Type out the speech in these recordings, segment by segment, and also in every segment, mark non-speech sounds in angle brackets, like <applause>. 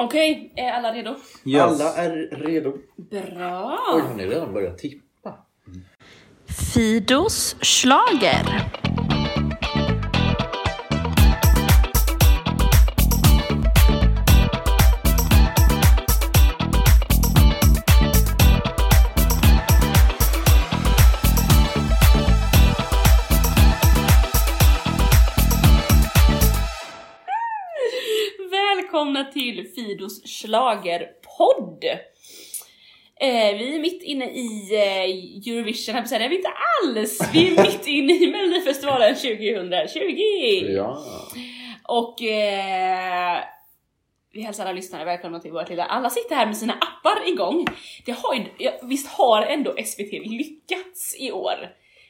Okej, är alla redo? Yes. Alla är redo. Bra! Oj, har ni redan börjat tippa? Fidos slager. Fidos schlagerpodd! Eh, vi är mitt inne i eh, Eurovision, här det är vi inte alls! Vi är mitt inne i Melodifestivalen 2020! Ja. Och eh, vi hälsar alla lyssnare välkomna till vårt lilla... Alla sitter här med sina appar igång. Det har ju, ja, visst har ändå SVT lyckats i år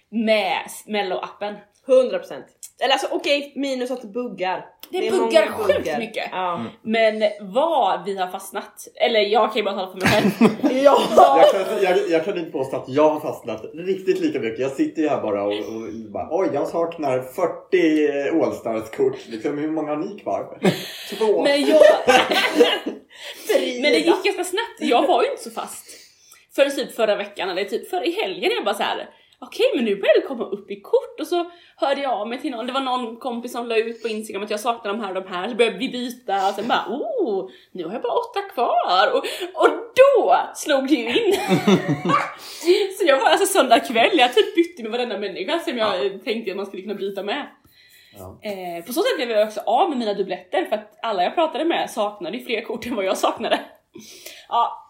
med Mello-appen? 100%. Eller alltså okej, minus att det buggar. Det, är buggar sjukt buggar. mycket. Ja. Men vad vi har fastnat. Eller jag kan ju bara tala för mig själv. <laughs> ja. Jag kan, jag, jag kan inte påstå att jag har fastnat riktigt lika mycket. Jag sitter ju här bara och, och bara, oj jag saknar 40 Allstars-kort. Liksom, hur många har ni kvar? <laughs> Två. Men jag... <laughs> Men det gick ganska snabbt. Jag var ju inte så fast. Förrän typ förra veckan eller typ förra i helgen jag bara så här. Okej men nu börjar det komma upp i kort och så hörde jag av mig till någon, det var någon kompis som la ut på instagram att jag saknar de här och de här, så började vi byta och sen bara oh, nu har jag bara åtta kvar och, och då slog det ju in! <laughs> så jag var alltså söndag kväll, jag typ bytte med varenda människa som jag tänkte att man skulle kunna byta med. Ja. Eh, på så sätt blev jag också av med mina dubbletter för att alla jag pratade med saknade fler kort än vad jag saknade. ja,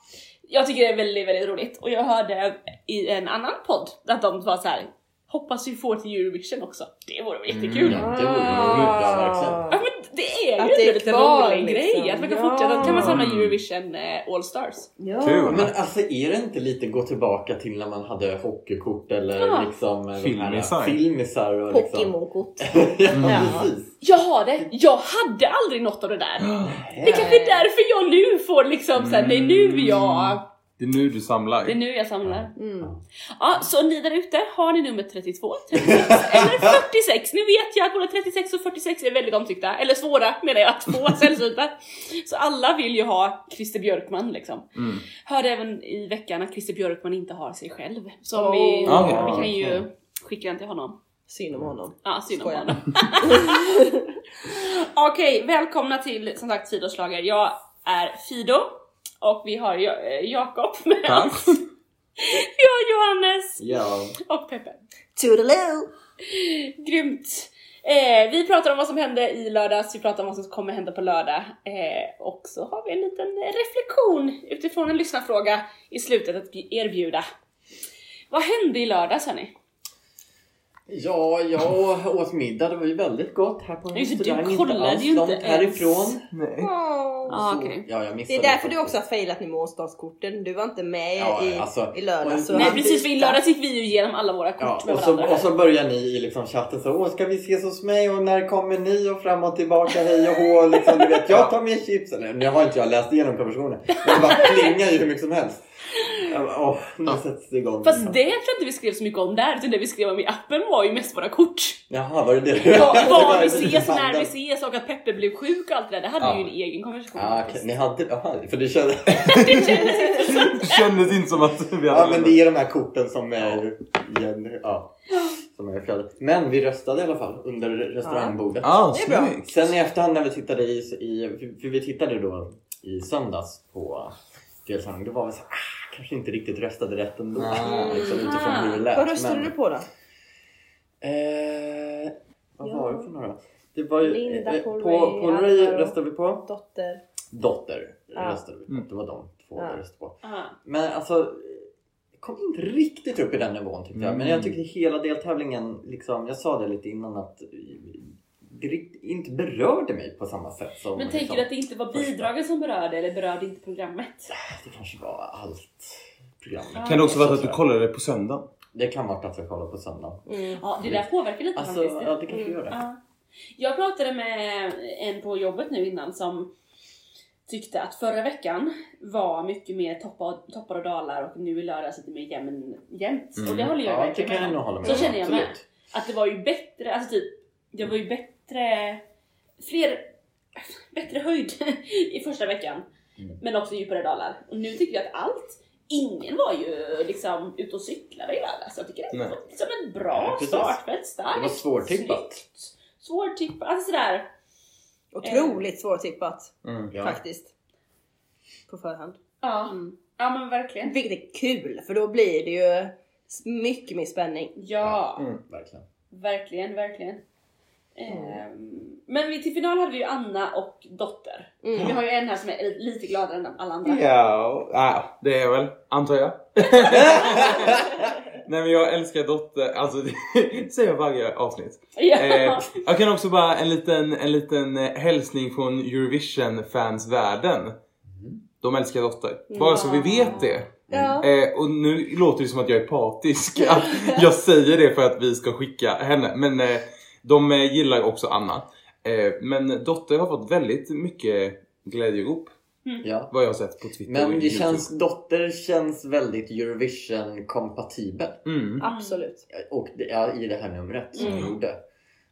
jag tycker det är väldigt, väldigt roligt och jag hörde i en annan podd att de var så här. Hoppas vi får till Eurovision också. Det vore jättekul. Ja, det vore roligt. Ja, verkligen. Det är Att ju det är kvar, rolig liksom. grej att man kan Ja. fortsätta, kan man samla Eurovision eh, All Stars. Ja. Kul. Men alltså är det inte lite gå tillbaka till när man hade hockeykort eller Ja. liksom eh, Filmisar. Filmisar och liksom. Pokémon-kort. <laughs> ja, Ja. precis. Jag har det, jag hade aldrig något av det där. Det kanske är <gasps> därför jag nu får liksom såhär, det är nu jag, Det är nu du samlar. det är nu jag samlar. Mm. Ja, så ni där ute, har ni nummer 32, 36 eller 46? Nu vet jag att både 36 och 46 är väldigt omtyckta, eller svåra menar jag, två <laughs> sällsynta. Så alla vill ju ha Christer Björkman liksom. Mm. Hörde även i veckan att Christer Björkman inte har sig själv. Så Oh. vi, Ah, vi kan ju skicka den till honom. Synd om honom. Ja, synd om Skojar. honom. <laughs> Okej, välkomna till som sagt Fidos slager. Jag är Fido och vi har eh, Jakob med Tack. oss. Vi har Johannes Ja. och Peppe. Toodaloo! Grymt! Eh, vi pratar om vad som hände i lördags, vi pratar om vad som kommer hända på lördag eh, och så har vi en liten reflektion utifrån en lyssnarfråga i slutet att erbjuda. Vad hände i lördags hörni? Ja, jag åt middag. Det var ju väldigt gott här på en Just det, du restaurang. kollade alls ju inte långt ens. härifrån. Nej. Ah, Så- okej. Ja, jag Det missade är därför faktiskt. du också har failat nu med årsdagskorten. Du var inte med Ja, i, alltså, i lördags. Nej precis, för i lördags gick vi ju igenom alla våra kort Ja, med och, så, varandra. och så börjar ni i liksom chatten så Åh, ska vi ses hos mig och när kommer ni och fram och tillbaka hej och hå liksom, du vet, jag tar med chips eller nu har inte jag läst igenom konversationen men det bara <laughs> plingar ju hur mycket som helst Åh, nu sätts det igång Fast liksom. det tror jag inte vi skrev så mycket om där, utan det vi skrev om i appen var ju mest våra kort. Jaha, var det det? <laughs> Var, Det var vi ses, när vi ses och att Peppe blev sjuk och allt det där. Det hade Ja. vi ju en egen konversation Ja, faktiskt. okej, ni hade, jaha, för det kändes... <laughs> Det kändes inte så. <laughs> Det kändes inte som att vi hade Ja men det är de här korten som är igen, ja, som är. Men vi röstade i alla fall under restaurangbordet. Ah, Det är bra. snyggt. Sen i efterhand när vi tittade i, i för vi tittade då i söndags på deltävlingen, då var vi så här, ah, kanske inte riktigt röstade rätt ändå. Ah. liksom, utifrån hur det lät. Vad röstade Men, du på då? Eh, vad Ja. var det för några? Det var ju, Linda, eh, Paul på, Ray, Paul Ray Alvaro. röstade vi på. Dotter? Dotter Ja. röstade vi på. Mm. Det var de två Ja. vi röstade på. Ah. Men alltså, jag kom inte riktigt upp i den nivån tyckte jag. Men Mm. jag tyckte hela deltävlingen, liksom, jag sa det lite innan att det inte berörde mig på samma sätt som... Men liksom, tänker du att det inte var bidragen som berörde eller berörde inte programmet? Det kanske var allt programmet. Kan det också vara att du kollade på söndag? Det kan vara att jag kollar på söndag. Mm. Ja, det där påverkar lite Alltså, faktiskt. ja det kanske gör det. Ja. Jag pratade med en på jobbet nu innan som tyckte att förra veckan var mycket mer toppar, toppar och dalar och nu i lördags lite mer jämn, jämnt. Och det håller jag Ja, det verkligen med om. Så känner jag med. absolut. Att det var ju bättre, alltså typ, det var ju bättre, fler, bättre höjd <laughs> i första veckan. Mm. Men också djupare dalar. Och nu tycker jag att allt, ingen var ju liksom ute och cyklade i lördags. Jag tycker det Nej. var liksom ett bra Ja, precis. startfält. Starkt, Det var svårtippat. snyggt, Svårtippat, alltså sådär. Otroligt svårtippat Mm. Ja. faktiskt. På förhand. Ja, Mm. ja men verkligen. Vilket är kul för då blir det ju mycket mer spänning. Ja, Mm. Verkligen. verkligen, verkligen. Mm. Ehm, men till final hade vi ju Anna och Dotter. Mm. Vi har ju en här som är lite gladare än alla andra. Ja, ja, det är väl, antar jag. <laughs> Nej men jag älskar Dotter, alltså det <laughs> säger jag varje avsnitt. Ja. Eh, jag kan också bara en liten, en liten eh, hälsning från Eurovision-fansvärlden. De älskar Dotter. Bara så vi vet det. Ja. Eh, och nu låter det som att jag är partisk. <laughs> Att jag säger det för att vi ska skicka henne. Men eh, de eh, gillar också Anna. Eh, men Dotter har fått väldigt mycket glädjerop. Ja. Vad jag har sett på Twitter Men det känns, Dotter känns väldigt Eurovision-kompatibel. Mm. Absolut. Och det är i det här numret som Mm. gjorde.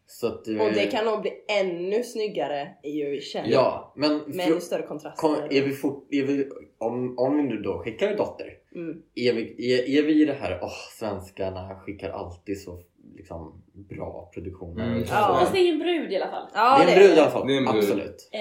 Så att, eh, Och det kan nog bli ännu snyggare i Eurovision. Ja, men Med ännu större kontraster. kom, är vi fort, är vi, om, om vi nu då skickar Dotter. Mm. Är vi, är, är vi i det här, åh svenskarna skickar alltid så liksom, bra produktioner. Mm. så. Ja. Fast det är en brud i alla fall. Ja, det är en brud i alla fall. Absolut. Eh,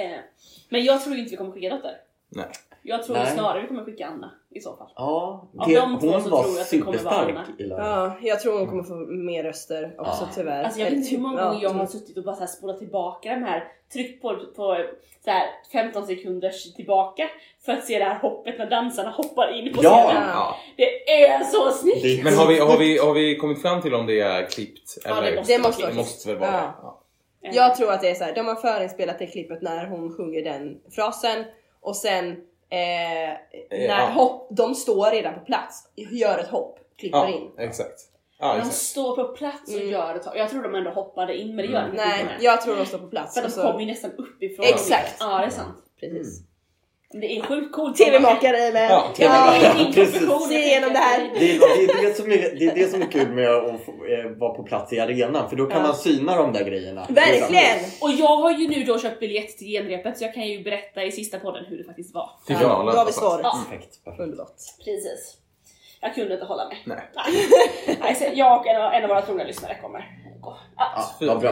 men jag tror inte vi kommer skicka Dotter. Nej. Jag tror Nej. snarare vi kommer skicka Anna i så fall. Ja, Av det, de två hon så var tror jag att det kommer vara Anna. i lördag. Ja, jag tror hon kommer få mer röster också Ja. tyvärr. Alltså jag vet inte hur många Ja, gånger jag har typ. suttit och bara så här spolat tillbaka de här, tryckt på, på så här 15 sekunders tillbaka för att se det här hoppet när dansarna hoppar in på Ja! scenen. Ja. Det är så snyggt! Det- Men har vi, har, vi, har vi kommit fram till om det är klippt? Ja, det Eller? måste Det måste vara det måste väl vara Ja. ja. Jag tror att det är så här. de har förinspelat det klippet när hon sjunger den frasen och sen eh, när Ja. hopp, de står redan på plats, gör ett hopp, klipper Ja, in. exakt. Ja, de exakt. står på plats och Mm. gör ett Jag tror de ändå hoppade in men det gör de Nej, inte. jag tror de står på plats. För de så- kommer ju nästan uppifrån. Exakt. Ja det är sant. Precis. Mm. Det är sjukt coolt. TV-makare men... Ja, Ja, <laughs> Precis. Se igenom det här. Det är, det, är det, som är, det är det som är kul med att få, eh, vara på plats i arenan för då kan Ja. man syna de där grejerna. Verkligen! Och jag har ju nu då köpt biljett till genrepet så jag kan ju berätta i sista podden hur det faktiskt var. Till Ja, finalen. då har vi alltså. svaret. Ja. Perfekt. Underbart. Precis. Jag kunde inte hålla mig. Nej. Nej. Jag och en av, en av våra trogna lyssnare kommer. Ja. Ja, vad bra.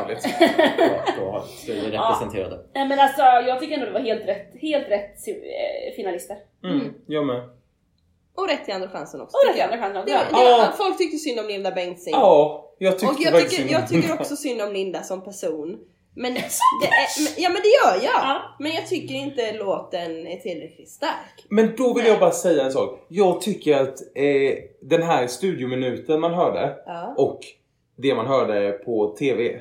Då, är vi representerade. Nej men alltså jag tycker ändå det var helt rätt, helt rätt eh, finalister. Mm, jag med. Och rätt till andra chansen också. Och det tycker kan jag. jag Det, det, Ja. Folk tyckte synd om Linda Bengtzing. Ja, jag tyckte och jag tycker, synd jag tycker också synd om Linda som person. Men <laughs> det är, men- ja men det gör jag! Ja. Men jag tycker inte låten är tillräckligt stark. Men då vill jag bara säga en sak. Jag tycker att eh, den här studiominuten man hörde Ja. och det man hörde på TV.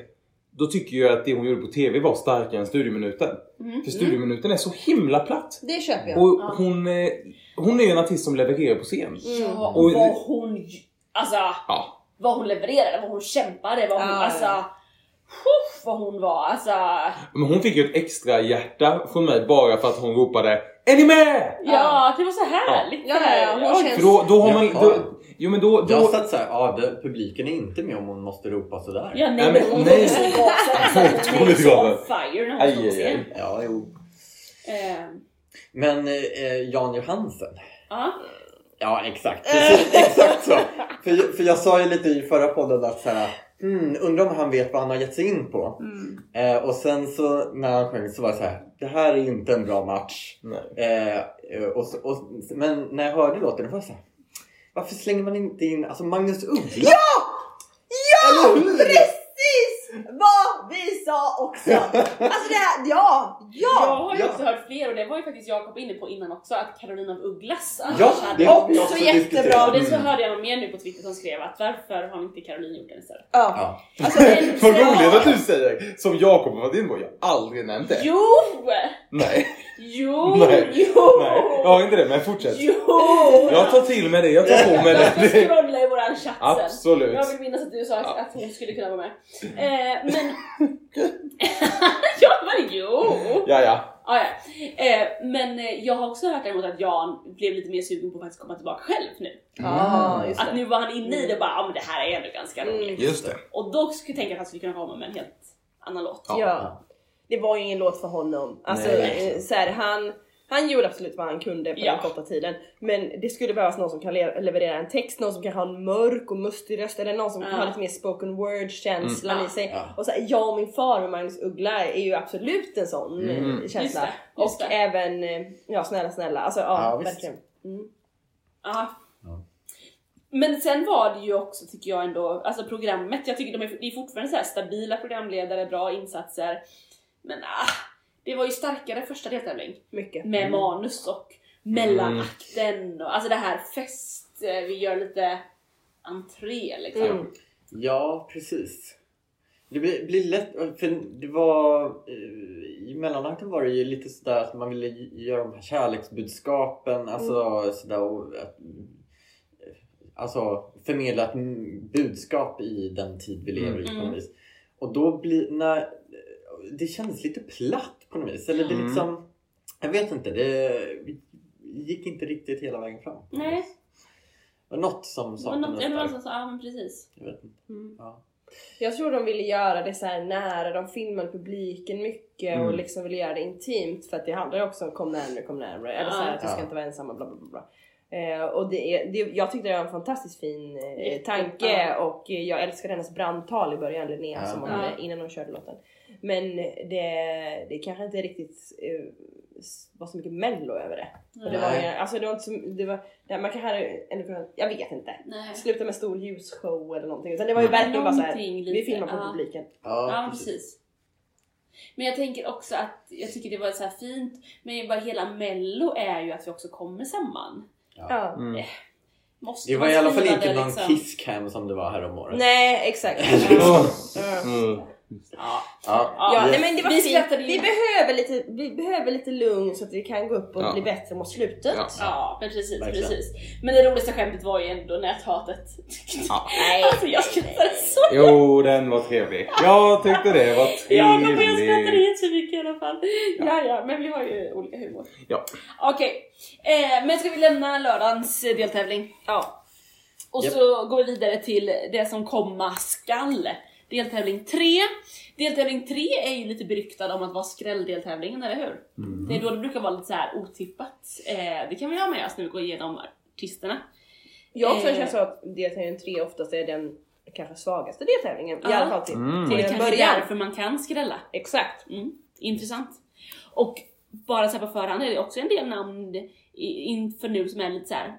Då tycker jag att det hon gjorde på TV var starkare än studiominuten. Mm. För studiominuten är så himla platt. Det köper jag. Och Ja. hon, eh, hon är ju en artist som levererar på scen. Ja, Och- vad hon, alltså Ja. vad hon levererade, vad hon kämpade, vad hon, Ja, alltså ja. Puff, vad hon var, alltså Men hon fick ju ett extra hjärta från mig bara för att hon ropade Är ni med? Ja, det var så härligt. Ja, ja, ja, hon Oj. känns- För då, då har man... Ja. Då, jo men då... då Jag satt såhär, ja det, publiken är inte med om hon måste ropa sådär. Ja, nej, Nej, men hon nej. <laughs> hon är så on fire när hon står på scen. Ja, jo. Eh, Men eh, Jan Johansen. Ja, Ja exakt, precis, <laughs> exakt så. För, för jag sa ju lite i förra podden att såhär, hmm, undrar om han vet vad han har gett sig in på. Mm. Eh, och sen så när han sjöng så var det så här, det här är inte en bra match. Nej. Eh, och, och, men när jag hörde låten, det var så här, varför slänger man inte in alltså Magnus Uggla? Ja! Ja! Precis! Vad vi sa också! Alltså det här, ja! jag Ja! har ju Ja. också hört fler och det var ju faktiskt Jakob inne på innan också att Carolina av Ugglas annars Ja, hade det har vi också också jättebra. diskuterat. Och det så Mm. hörde jag någon mer nu på Twitter som skrev att varför har inte Caroline gjort den istället? ja. Ja. Alltså, <laughs> Vad roligt att du säger som Jakob varit inne på. Jag har aldrig nämnt det. Jo! Nej. Jo! Nej. Jo! Nej, jag har inte det men fortsätt. Jo! Jag tar till mig det, jag tar på mig Jag ska det. scrolla i våran chatt sen. Absolut. Jag vill minnas att du sa att, hon skulle kunna vara med. Eh, men... <laughs> ja men jo! Ja, ja. Ah, ja. eh, men eh, jag har också hört däremot att Jan blev lite mer sugen på att faktiskt komma tillbaka själv nu. Just Att det. nu var han inne i det och bara, ja men det här är ändå ganska Mm. roligt. Just det. Och då skulle jag tänka att han skulle kunna komma med en helt annan låt. Ja. Det var ju ingen låt för honom. Alltså, Nej. eh, så här, han, han gjorde absolut vad han kunde på Ja. den korta tiden. Men det skulle behövas någon som kan le- leverera en text, någon som kan ha en mörk och mustig röst eller någon som Ja. har lite mer spoken word känslan Mm. i sig. Ja. Och så här, jag och min far med Magnus Uggla är ju absolut en sån eh, Mm. känsla. Just det, just och det. även, eh, ja snälla snälla, alltså ja, verkligen. Mm. Men sen var det ju också tycker jag ändå, alltså programmet, jag tycker de är, det är fortfarande så här stabila programledare, bra insatser. Men ah, det var ju starkare första deltävling Mycket. med manus och mellanakten och alltså det här fest, eh, vi gör lite entré liksom. Mm. Ja, precis. Det blir, blir lätt, för det var eh, i mellanakten var det ju lite sådär att man ville göra de här kärleksbudskapen, alltså sådär och att, eh, Alltså förmedla ett mm, budskap i den tid vi lever i på Mm. något vis. Och då blir, när, det kändes lite platt på något vis. Eller det Mm. liksom, jag vet inte, det gick inte riktigt hela vägen fram. Nej. Det var något som saknades där. något som sa, ja men precis. Jag vet inte. Mm. Ja. Jag tror de ville göra det så här nära, de filmade publiken mycket och Mm. liksom ville göra det intimt för att det handlar ju också om kom närmare, kom närmare. Eller så här, att vi ska Ja. inte vara ensamma, bla bla bla. bla. Eh, och det är, det, jag tyckte det var en fantastiskt fin eh, tanke ja. och jag älskar hennes brandtal i början, Linnea, Ja. som hon Ja. hade innan hon körde låten. Men det, det kanske inte riktigt eh, var så mycket mello över det. Och det var, Nej. alltså det var inte så, det var, det, man kanske hade, ändå kunnat- jag vet inte. Nej. Sluta med stor ljusshow eller någonting. Utan det var ju verkligen bara så här, någonting vi filmar på ja. publiken. Ja, precis. Men jag tänker också att jag tycker det var så här fint, men bara hela mello är ju att vi också kommer samman. Ja. Mm. Måste Det var i alla fall inte någon liksom? kisscam som det var här om året. Nej, exakt. <laughs> Ja. Mm. Ja. Ja. Ja, vi- nej, men det var Vi fint. Vi behöver, lite, vi behöver lite lugn så att vi kan gå upp och Ja. bli bättre mot slutet. Ja. Ja, men precis, Verkligen. precis. Men det roligaste skämtet var ju ändå näthatet. Ja. Nej, <laughs> alltså jag skrattade så Jo, den var trevlig. Jag tyckte det var Ja, men jag skrattade jättemycket i alla fall. Ja, ja, men vi har ju olika humor. Ja. Okej, eh, men ska vi lämna lördagens eh, deltävling? Ja. Och Japp. så går vi vidare till det som komma skall. Deltävling 3. Deltävling 3 är ju lite beryktad om att vara skrälldeltävlingen, eller hur? Mm. Det är då det brukar vara lite så här otippat. Eh, det kan vi ha med oss när vi går igenom artisterna. Jag också Eh. känsla av att deltävling 3 oftast är den kanske svagaste deltävlingen. I Ja. alla fall till, Mm. Till det kanske är början. därför man kan skrälla. Exakt. Mm, intressant. Och bara så här på förhand är det också en del namn i- inför nu som är lite så här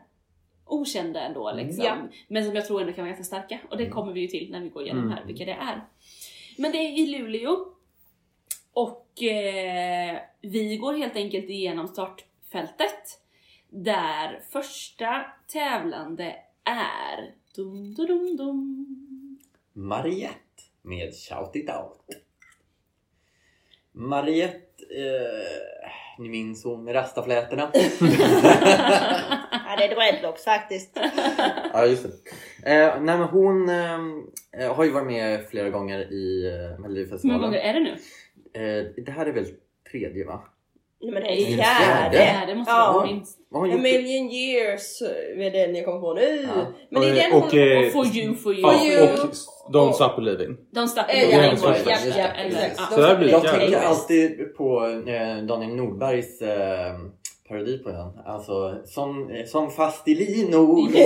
okända ändå liksom. Ja. Men som jag tror ändå kan vara ganska starka. Och det kommer vi ju till när vi går igenom Mm. här vilka det är. Men det är i Luleå. Och eh, vi går helt enkelt igenom startfältet. Där första tävlande är dum, dum, dum, dum. Mariette med Shout It Out. Mariette, eh, ni minns hon med rastaflätorna? <laughs> <laughs> Ja, det är dreadlocks faktiskt. <laughs> ja, just det. Eh, nej, men hon eh, har ju varit med flera gånger i eh, Hur många Melodifestivalen. gånger är det nu? Eh, det här är väl tredje va? Nej, men Nej, en fjärde. fjärde. Det måste Ja. vara minst. A million years är den jag kommer på nu. Ja. Men det är den och, hon... eh, Och for you, for you. Ja, you. och Don't Stop Believing. De stack Eh, de ja, ingår ja, i ja, första, ja, eller- exakt. ja. Så där blir det Jag tänker alltid på eh, Daniel Nordbergs eh, parodi på den. Alltså, som, eh, som fast i linor. <laughs>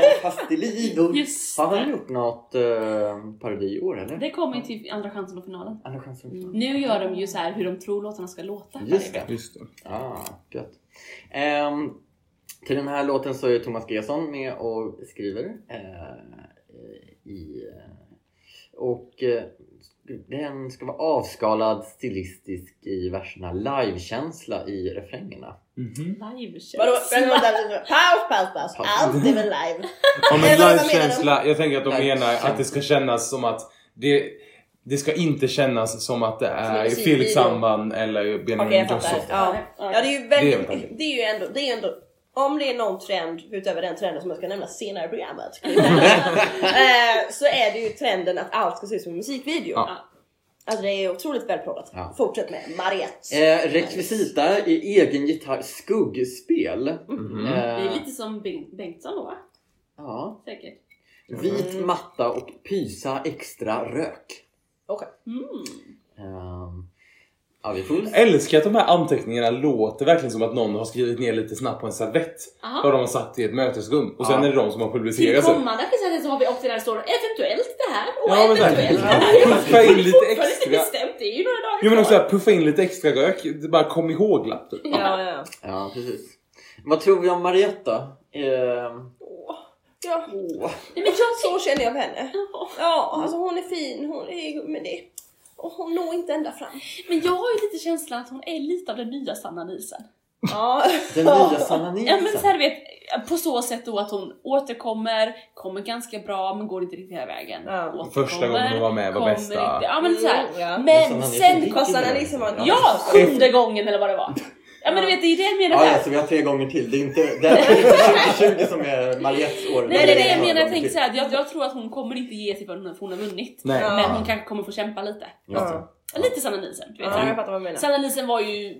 Som fast i linor. Just Har han gjort något eh, parodi i år eller? Det kommer till andra chansen på finalen. Andra chansen. Nu gör de ju så här hur de tror låtarna ska låta. Just det. Just det. Ah, gött. Ehm, till den här låten så är Thomas Gesson med och skriver. eh, i, och eh, den ska vara avskalad stilistisk i verserna, livekänsla i refrängerna. Mhm. Livekänsla. Vadå? Paus, paus, paus. Allt är väl live? Ja, men Eller vad menar livekänsla, jag tänker att de menar att det ska kännas som att det, det ska inte kännas som att det en är. Felix Sandman eller Benjamin fattar. Ingrosso. Ja. Ja. det är ju Det är väldigt... Det är ju ändå... Det är ju ändå om det är någon trend utöver den trenden som jag ska nämna senare i programmet. <laughs> eh, så är det ju trenden att allt ska se ut som en musikvideo. Ja. Alltså det är otroligt välproddat. Ja. Fortsätt med Mariette. Eh, rekvisita i egen gitarr, skuggspel. Mhm. Eh, Det är lite som Bengt- Bengtsson då va? ja. Säkert. Vit Mm. matta och pysa extra rök. Okej. Mm. Ehm, Ja, vi får se. Älskar att de här anteckningarna låter verkligen som att någon har skrivit ner lite snabbt på en servett. Aha. Vad de har satt i ett mötesrum. Och sen Ja. är det de som har Till publicerat sen. kommande presenter så har vi också där det står eventuellt det här och Ja, men så här, eventuellt det här. puffa in lite extra. inte bestämt, det är ju några dagar Jo men också här, puffa in lite extra rök. Det bara kom ihåg-lapp typ. Ja, ja. Ja, precis. Vad tror vi om Marietta? Eh, ja. åh. Nej, men jag Så känner jag henne. Ja, alltså hon är fin, hon är, men det, och hon når inte ända fram. Men jag har ju lite känslan att hon är lite av den nya Sanna Nielsen. Ja. Den nya Sanna Ja men Nielsen. så här, du vet, på så sätt då att hon återkommer, kommer ganska bra men går inte riktigt hela vägen. Ja. Återkommer, Första gången hon var med var bästa. Inte, ja men så här. Mm, ja. Men Nielsen sen Sanna. Nielsen var en- Ja, sjunde gången eller vad det var. Ja men du vet det är det jag menar Ja, där. ja, så vi har tre gånger till. Det är inte, det är inte <laughs> 2020 som är Mariettes år. Nej det är det jag menar, jag tänker till. såhär, jag, jag tror att hon kommer inte ge sig förrän hon har vunnit. Nej. Ja. Men hon kanske kommer få kämpa lite. Just det. Lite Sanna Nielsen, du vet. Ja, jag fattar vad du menar. Sanna Nielsen var ju,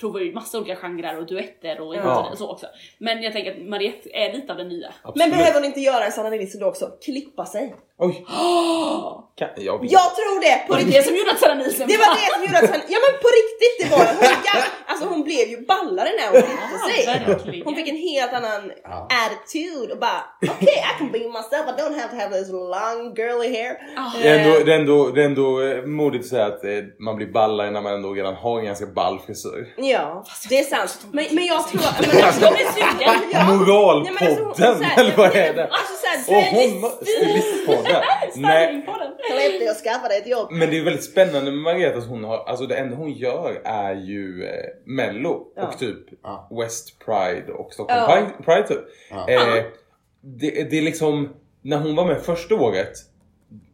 provade ju massa olika genrer och duetter och Ja. så också. Men jag tänker att Mariette är lite av den nya. Men Absolut. behöver hon inte göra en Sanna Nielsen då också? Klippa sig? Oj! <gasps> Kan, jag. Jag tror det! På riktigt. det som gjorde att Sanna Nielsen Det var det som gjorde att han, ja men på riktigt det var det. Hon, alltså hon blev ju ballare när hon klippte Ja, sig. verkligen. Hon fick en helt annan Ja. attitude och bara okej I can be myself, I don't have to have this long girly hair. Ah. Det är, ändå, det, är ändå, det är ändå eh, modigt att säga att eh, man blir ballare när man ändå redan har en ganska ball frisyr. Ja, det är sant. Men, men jag tror... Men, De är sugen! Ja. Moralpodden! Nej, men alltså, hon- så här- eller vad är det? Alltså Och hon, stilistpodden! <laughs> Nej, Stylingpodden. släpp dig och skaffa dig ett jobb. men det är väldigt spännande med Margareta att hon har, alltså det enda hon gör är ju eh, mello Ja. och typ Ja. West Pride och Stockholm Ja. Pride, Pride typ. Ja. Eh, det, det är liksom, när hon var med första året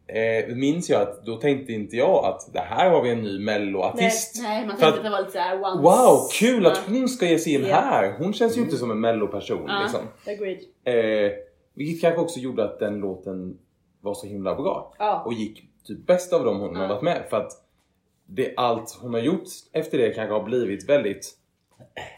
eh, minns jag att då tänkte inte jag att det här har vi en ny melloartist. Nej man För tänkte att- att det var lite såhär once. Wow, kul att hon ska ge sig in Ja. här! Hon känns ju inte som en melloperson Ja. liksom. Agreed. Eh, vilket kanske också gjorde att den låten var så himla bra. Ja. Och gick typ bäst av dem hon har Ja. varit med. För att det, allt hon har gjort efter det kanske har blivit väldigt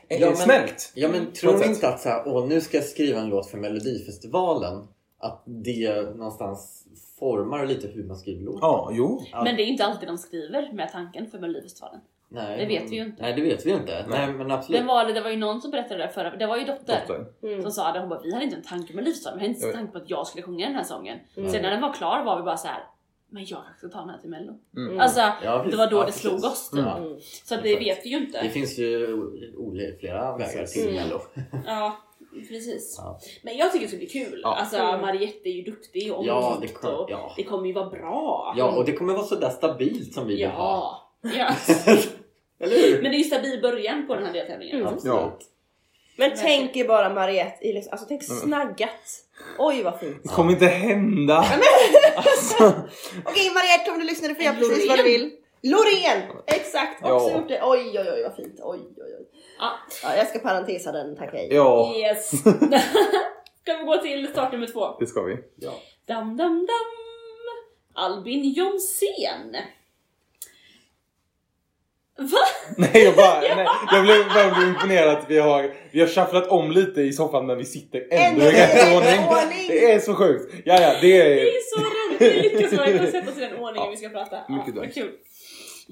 eh, Ja, men- snällt. Ja men På tror ni inte att så här, åh, nu ska jag skriva en låt för Melodifestivalen att det någonstans formar lite hur man skriver låt? Ja, jo. Ja. Men det är inte alltid de skriver med tanken för Melodifestivalen. Nej, det vet vi ju inte. Nej det vet vi ju inte. Nej, Nej. men absolut. Det var, det var ju någon som berättade det förra, det var ju Dotter. Dotter. Mm. Som sa det, hon bara vi hade inte en tanke med Melodifestivalen, vi hade inte en tanke på att jag skulle sjunga den här sången. Mm. Sen när den var klar var vi bara så här. men jag kanske ska ta den här till mello. Mm. Alltså Ja, det var då Ja, det precis. slog oss typ. Mm. Så att det vet vi ju inte. Det finns ju olika, flera vägar till Mm. Mello. Ja, <laughs> precis. Ja. Men jag tycker det ska bli kul. Ja. Alltså Mm. Mariette är ju duktig och Ja, det kan- och ja. det kommer ju vara bra. ja, och det kommer vara sådär stabilt som vi vill ha. Ja. <laughs> Eller hur? Men det är ju stabil början på den här deltävlingen. Mm. Absolut. Ja. Men tänk er bara Mariette, i liksom, alltså tänk snaggat. Oj vad fint. Det kommer inte hända. alltså, <laughs> Okej Mariette om du lyssnade får jag precis vad du vill. Loreen! Exakt, också Ja. gjort det. Oj oj oj vad fint. Oj oj oj. Ja. Ja, jag ska parentesa den, tack hej. ja, Yes. <laughs> Ska vi gå till start nummer två? det ska vi. Ja. Dam, dam, dam. Albin Jonsén. Va? Nej, jag, bara, <laughs> nej, jag blev blev imponerad att vi har, vi har shufflat om lite i soffan när vi sitter ändå i rätt ordning. Det är så sjukt. Ja, ja, det Det är... är så roligt, vi lyckas verkligen sätta oss i den ordningen Ja. vi ska prata. Ja, Mycket nice. kul.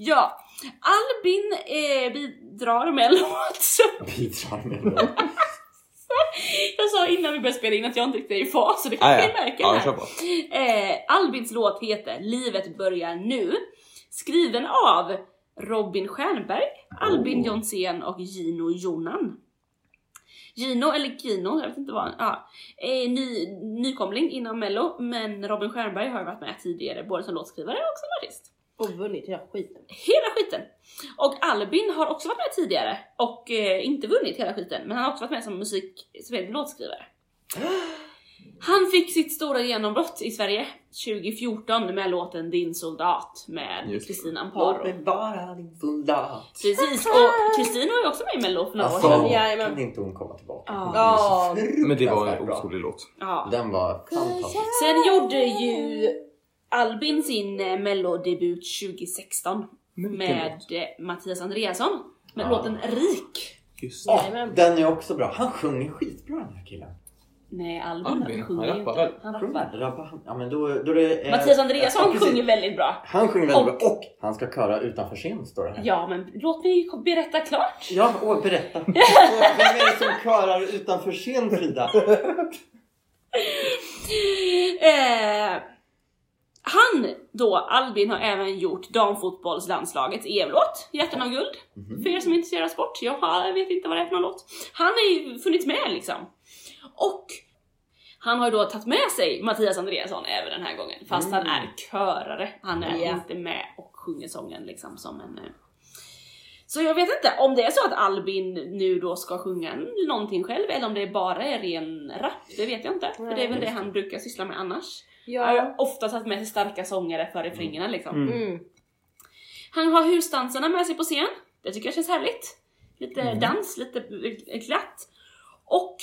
Ja, Albin eh, bidrar med en låt Bidrar med låt. <laughs> jag sa innan vi började spela in att jag inte riktigt är i fas, så det kan Ah, vi ja. märka här. på. Eh, Albins låt heter Livet börjar nu. Skriven av Robin Stjernberg, Albin Oh. Jonsén och Gino Jonan. Gino eller Gino, jag vet inte vad. Ja, är ny, nykomling inom mello, men Robin Stjernberg har varit med tidigare både som låtskrivare och som artist. Och vunnit hela skiten. Hela skiten! Och Albin har också varit med tidigare och eh, inte vunnit hela skiten, men han har också varit med som musik, som är låtskrivare. <gasps> Han fick sitt stora genombrott i Sverige 2014 med låten Din soldat med det. Kristina Låt Amparo. mig vara din soldat. Precis, och Kristina var ju också med i mello för några år Alltså, sedan. Jajamän. kan inte hon komma tillbaka? Ja. Ja. Men det var en otrolig låt. Ja. Den var fantastisk. Sen gjorde ju Albin sin eh, mellodebut 2016 Men vilken med låt? eh, Mattias Andreasson med Ja. låten Rik. Just Åh, Jajamän. den är också bra. Han sjunger skitbra den här killen. Nej, Albin, Albin, sjunger han ju rappar inte. väl? Han rappar. Rabba, ja men då, då är det... eh, Mattias ja, Andreasson precis. sjunger väldigt bra. Han sjunger väldigt Och- bra och han ska köra utanför scen står det här. Ja, men låt mig berätta klart. Ja, åh, berätta. <laughs> Vem är det som körar utanför scen Frida? <laughs> Eh, han då, Albin, har även gjort damfotbollslandslagets EM-låt, Hjärtan av guld. För er som är intresserade av sport, jag vet inte vad det är för någon låt. Han har ju funnits med liksom. Och han har ju då tagit med sig Mattias Andreasson även den här gången, fast han är körare. Han är Ja. inte med och sjunger sången liksom som en... eh, Så jag vet inte om det är så att Albin nu då ska sjunga någonting själv eller om det bara är ren rap, det vet jag inte. För det är väl det han brukar syssla med annars. Ja. har ofta tagit med sig starka sångare för refrängerna liksom. Mm. Han har husdansarna med sig på scen. Det tycker jag känns härligt. Lite dans, lite glatt. Och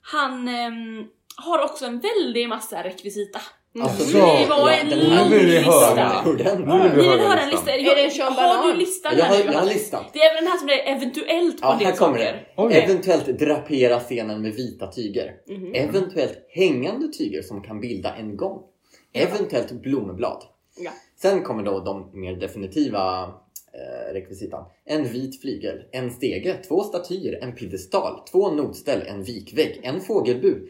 han ehm, har också en väldig massa rekvisita. Alltså, Det var en den här lång vill vi lista. Nu vill Ni vi höra en listan. lista? Är det en Sean Har du listan Jag har, jag har listan. Det är väl den här som det är eventuellt på Ja, här kommer det. Oj. Eventuellt drapera scenen med vita tyger. Mhm. Eventuellt hängande tyger som kan bilda en gång. Eventuellt blomblad. Ja. Sen kommer då de mer definitiva eh, rekvisitan. En vit flygel, en stege, två statyer, en piedestal, två notställ, en vikvägg, en fågelbur.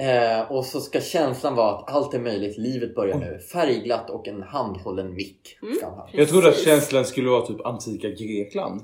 Eh, och så ska känslan vara att allt är möjligt, livet börjar nu. Färgglatt och en handhållen mick. Ha. Jag trodde att känslan skulle vara typ antika Grekland.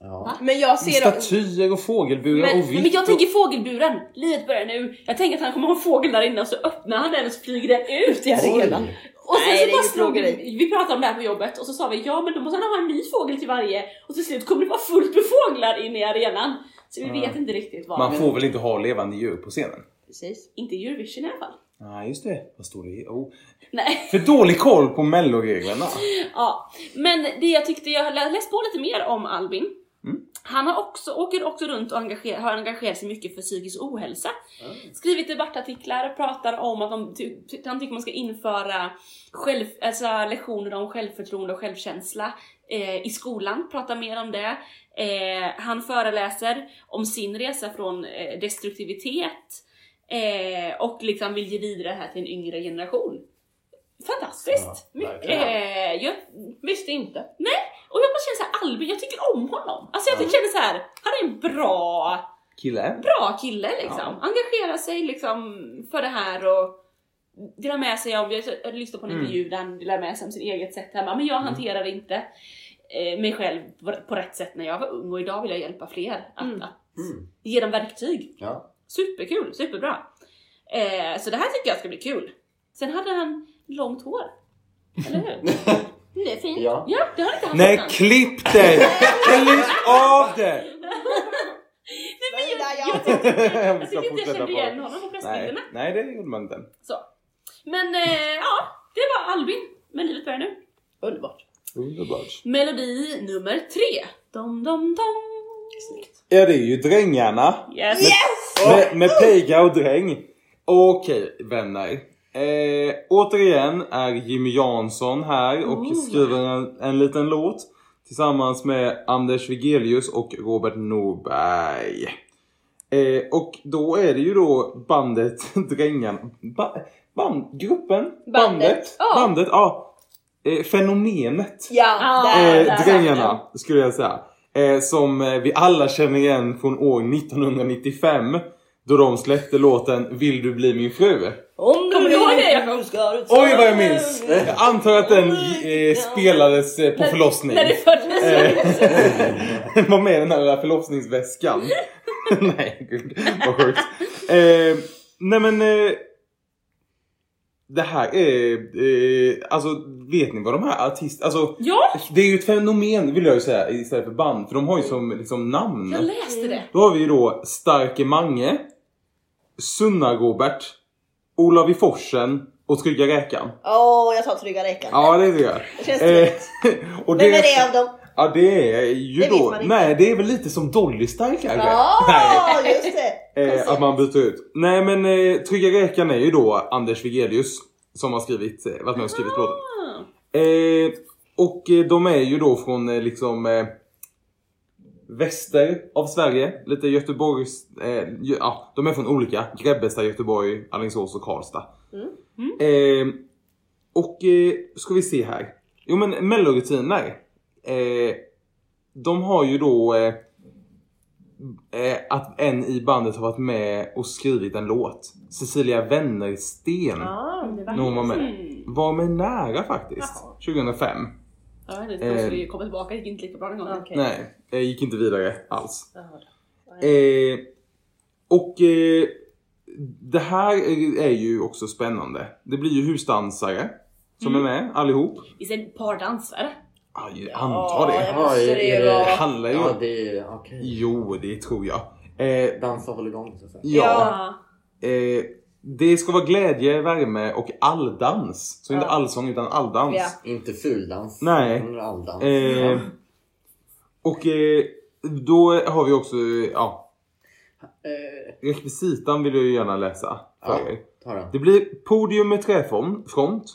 Ja. Men jag ser. Statyer och fågelburar Men, och vitt. men jag tänker fågelburen, livet börjar nu. Jag tänker att han kommer ha en fågel där inne och så öppnar han den och så flyger den ut i arenan. Och sen Nej, så det är bara slog vi, vi pratade om det här på jobbet och så sa vi ja men då måste han ha en ny fågel till varje och till slut kommer det vara fullt med fåglar inne i arenan. Så vi vet inte riktigt vad. Man får väl inte ha levande djur på scenen? Precis. Inte Eurovision i alla fall. Nej, just det. Vad står det i? Oh. Nej. <laughs> För dålig koll på melloreglerna. <laughs> Ja, men det jag tyckte, jag har läst på lite mer om Albin. Mm. Han har också, åker också runt och engager, har engagerat sig mycket för psykisk ohälsa. Skrivit debattartiklar och pratar om att de, ty, han tycker man ska införa själv, alltså lektioner om självförtroende och självkänsla eh, i skolan. Pratar mer om det. Eh, han föreläser om sin resa från eh, destruktivitet eh, och liksom vill ge vidare det här till en yngre generation. Fantastiskt! Ja, eh, jag, Visste inte. Nej, och jag bara känner såhär, Albin, jag tycker om honom. Alltså jag känner så här, han är en bra, Kille? bra kille liksom. Engagerar sig liksom för det här och delar med sig av, jag lyssnade på en Mm. intervju där han delar med sig om sitt eget sätt hemma, men jag hanterar inte eh, mig själv på, på rätt sätt när jag var ung och idag vill jag hjälpa fler att, Mm. att Mm. ge dem verktyg. Ja. Superkul, superbra. Eh, så det här tycker jag ska bli kul. Sen hade han långt hår. Eller hur? <laughs> Det är fint. Ja. Ja, det har han inte haft Nej, innan. klipp det! Klipp av det! Nej, men jag, jag, tyckte <laughs> inte, Jag jag tyckte inte jag kände igen det. honom på Nej, pressbilderna. nej, det gjorde man inte. Så. Men eh, ja, det var Albin. Men livet börjar nu. Underbart. Underbart. Melodi nummer tre. Dom, dom, dom. Ja, det är ju Drängarna. Yes! Med, med Pega och Dräng. Okej, vänner. Eh, återigen är Jimmy Jansson här och skriver en, en liten låt tillsammans med Anders Wigelius och Robert Norberg. Eh, och då är det ju då bandet <laughs> Drängarna. Ba, band, gruppen? Bandet? ja. Bandet, ja. Eh, fenomenet. Ja, Ah, där. Eh, där. Drängarna skulle jag säga. Eh, som eh, vi alla känner igen från år 1995. Då de släppte låten Vill du bli min fru? Om Kommer du ihåg det, Jakob? Oj vad jag minns! Jag antar att den eh, spelades eh, på förlossning. När det föddes. Eh, <laughs> var med i den här förlossningsväskan. <laughs> nej gud vad sjukt. Eh, nej men eh, det här är, eh, alltså vet ni vad de här artisterna, alltså Ja, det är ju ett fenomen vill jag ju säga istället för band. För de har ju som liksom namn. jag läste det. Då har vi ju då Starke Mange, Sunna-Robert, Olav i Forsen och Trygga Räkan. Åh, jag tar trygga räkan. Ja det är det. Det känns Eh, tryggt. <laughs> och Vem är det av dem? Ja det är ju Det då, nej det är väl lite som Dolly Style kanske? Ja, just det. <laughs> Eh, att man byter ut. Nej men eh, Trygga Räkan är ju då Anders Wigelius som har skrivit, eh, varit med och skrivit låten. Ah. Eh, och eh, de är ju då från eh, liksom eh, väster av Sverige. Lite Göteborgs... Eh, Gö- ja, de är från olika. Grebbestad, Göteborg, Alingsås och Karlstad. Eh, och eh, ska vi se här. Jo men mellorutiner. Eh, de har ju då eh, eh, att en i bandet har varit med och skrivit en låt. Cecilia Wennersten. Ah, det var När hon var med. Mm. Var med nära faktiskt. Jaha. 2005. Jag vet inte, de skulle ju komma tillbaka, det gick inte lika bra den gången. Okej. Nej, eh, gick inte vidare alls. Eh, och eh, det här är, är ju också spännande. Det blir ju husdansare som är med allihop. Visst är det ett par dansare? Ja, jag antar det. Ja, det. Det handlar ju... Ja, det är okej. Jo, det tror jag. Eh, Dansa håller igång så att säga. ja. Eh, det ska vara glädje, värme och alldans. Så inte Ja. allsång utan alldans. Ja. Inte fuldans. Nej. Alldans. Eh, och eh, då har vi också, ja, Eh, rekvisitan vill jag ju gärna läsa för Ja. er. Det blir podium med träfront.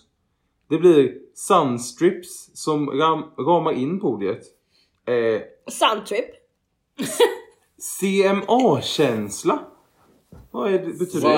Det blir sunstrips som ram, ramar in podiet. Eh, Suntrip. CMA-känsla. Vad är det, betyder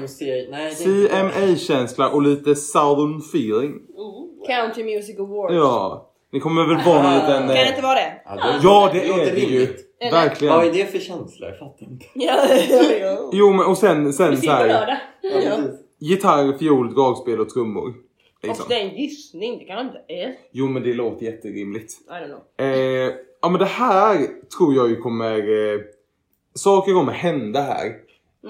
det? CMA-känsla och lite southern feeling. Oh. Country Music Awards. Ja, det kommer väl vara någon liten... Kan det Eh, inte vara det? Ja, det, ja, det är det ju. Eller? Verkligen. Vad är det för känsla? Jag fattar inte. <laughs> Ja, ja, ja. Jo, men och sen, sen så här. Ja, gitarr, fiol, dragspel och trummor. Liksom. Och det är en gissning, det kan inte är. Jo, men det låter jätterimligt. I don't know. Eh, ja men det här tror jag ju kommer... Eh, saker kommer hända här.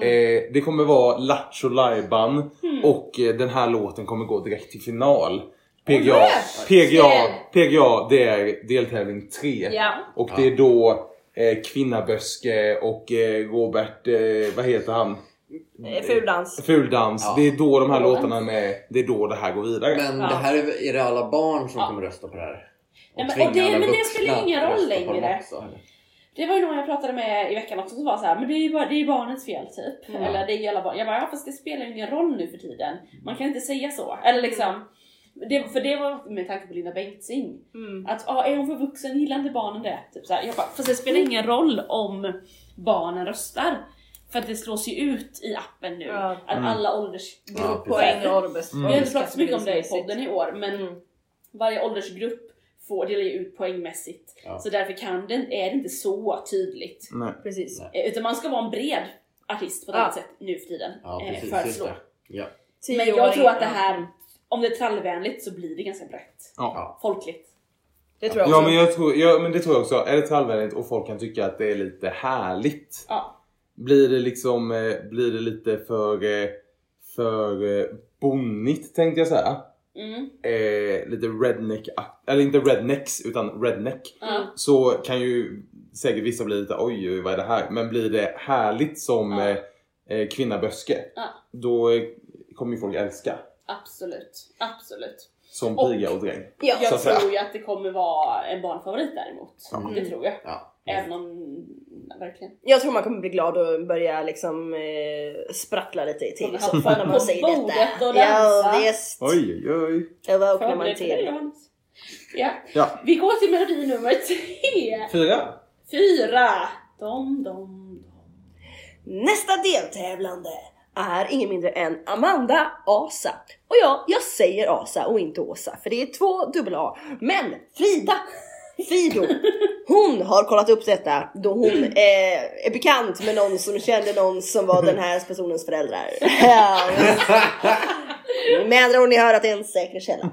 Eh, det kommer vara Lattjo Lajban och eh, den här låten kommer gå direkt till final. PGA, yes! PGA! PGA det är deltävling 3. Ja. Och det är då eh, Kvinnaböske och eh, Robert, eh, vad heter han? Eh, Fuldans. Fuldans. Ja. Det är då de här Fuldans. låtarna är med. Det är då det här går vidare. Men Ja. det här är, är det alla barn som Ja. kommer rösta på det här? Ja, men- tvinga och det- alla men det spelar ingen roll längre. också? Det var ju någon jag pratade med i veckan också som var så här, men det är ju bara, det är barnets fel typ. Mm. Eller det är ju alla barn. Jag bara, ja fast det spelar ju ingen roll nu för tiden. Man kan inte säga så. Eller liksom, det, för det var med tanke på Linda Bengtzing. Mm. Att ah, är hon för vuxen, gillar inte barnen det? Typ så här, jag bara, fast det spelar ingen roll om barnen röstar. För att det slås ju ut i appen nu. Ja. Att Mm. alla Ja, åldersgrupper åldersbes- Vi har inte pratat så mycket om det i podden i år, men Mm. varje åldersgrupp får dela ut poängmässigt. Ja. Så därför kan det, är det inte så tydligt. Nej. Precis. Nej. Eh, Utan man ska vara en bred artist på ett Ja. annat sätt nu för tiden. Ja, eh, precis. för att slå. Ja. Men jag tror att det här, om det är trallvänligt så blir det ganska brett. Ja. Folkligt. Det tror jag också. Ja men, jag tror, ja men det tror jag också. Är det trallvänligt och folk kan tycka att det är lite härligt. Ja. Blir det liksom, eh, blir det lite för, eh, för eh, bonnigt tänkte jag säga. Mm. Eh, lite redneck, eller inte rednecks utan redneck. Ja. Så kan ju säkert vissa bli lite oj, oj vad är det här? Men blir det härligt som Ja. eh, kvinnaböske. Då kommer ju folk älska. Absolut. Absolut. Som Och- piga och dräng. Ja. Jag tror ju att det kommer vara en barnfavorit däremot. Det tror jag. Ja. Även om, verkligen. Jag tror man kommer bli glad och börja liksom eh, sprattla lite i till Kommer soffan när man säger detta. och Ja visst. Oj, oj, oj. Då vaknar man till. Ja. Ja. Vi går till melodi nummer tre. Fyra. Fyra. Dom, dom, dom. Nästa deltävlande är ingen mindre än Amanda Asa. Och ja, jag säger Asa och inte Åsa för det är två dubbel A. Men Frida Fido, <laughs> hon har kollat upp detta då hon <clears throat> eh, är bekant med någon som kände någon som var den här personens föräldrar. <laughs> Med andra ord, ni hör att det är en säker källa. <laughs>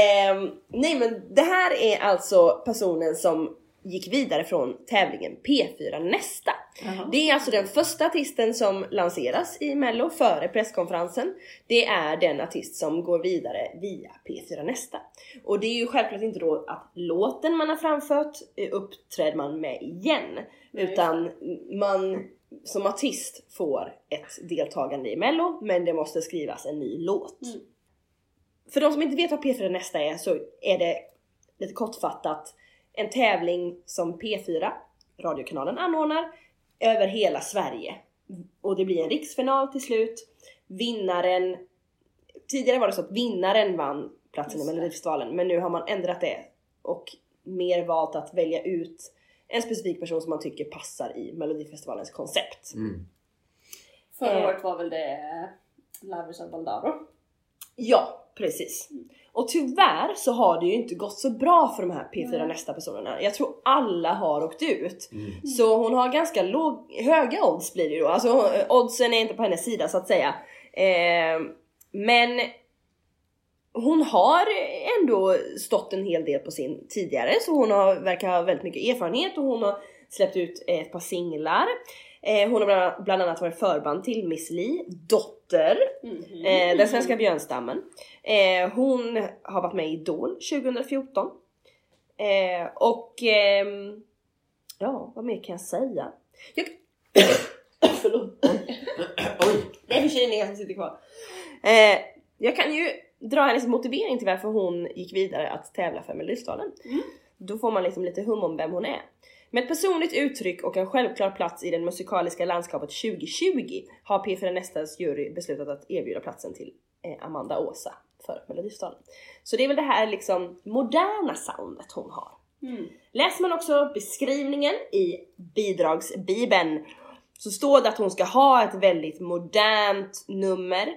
Ehm, nej men det här är alltså personen som gick vidare från tävlingen P4 Nästa. Jaha. Det är alltså den första artisten som lanseras i mello före presskonferensen. Det är den artist som går vidare via P4 Nästa. Och det är ju självklart inte då att låten man har framfört eh, uppträder man med igen. Nej, utan man som artist får ett deltagande i mello men det måste skrivas en ny låt. Mm. För de som inte vet vad P4 Nästa är så är det lite kortfattat en tävling som P4, radiokanalen, anordnar över hela Sverige. Och det blir en riksfinal till slut. Vinnaren... Tidigare var det så att vinnaren vann platsen i. Melodifestivalen men nu har man ändrat det och mer valt att välja ut en specifik person som man tycker passar i Melodifestivalens koncept. Mm. Förra Eh. året var väl det Lovers of Baldaro? Ja, precis. Och tyvärr så har det ju inte gått så bra för de här P4 nästa personerna. Jag tror alla har åkt ut. Mm. Så hon har ganska låg, höga odds blir det ju då. Alltså oddsen är inte på hennes sida så att säga. Eh, men hon har ändå stått en hel del på sin tidigare så hon har, verkar ha väldigt mycket erfarenhet och hon har släppt ut ett par singlar. Eh, hon har bland, bland annat varit förband till Miss Li, Dotter, Mhm. eh, den svenska björnstammen. Eh, hon har varit med i Idol 2014. Eh, och ehm, ja, vad mer kan jag säga? Jag... <coughs> Förlåt. Oj! Det är förkylningen som sitter kvar. Eh, jag kan ju dra hennes motivering till varför hon gick vidare att tävla för Melodifestivalen. Mm. Då får man liksom lite hum om vem hon är. Med ett personligt uttryck och en självklar plats i det musikaliska landskapet 2020 har P4 Nästas jury beslutat att erbjuda platsen till eh, Amanda Åsa för Melodifestivalen. Så det är väl det här liksom moderna soundet hon har. Mm. Läser man också beskrivningen i bidragsbibeln så står det att hon ska ha ett väldigt modernt nummer.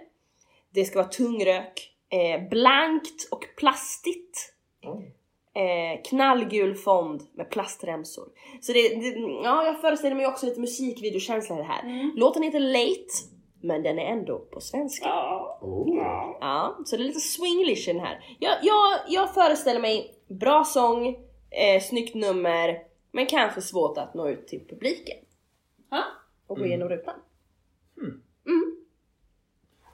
Det ska vara tungrök, eh, blankt och plastigt. Eh, knallgul fond med plastremsor. Så det, det, ja jag föreställer mig också lite musikvideokänsla i det här. Mm. Låten heter Late, men den är ändå på svenska. Ja. Oh. Ja, så det är lite swinglish i den här. Jag, jag, jag föreställer mig bra sång, eh, snyggt nummer, men kanske svårt att nå ut till publiken. Ja. Och gå Mm. igenom rutan.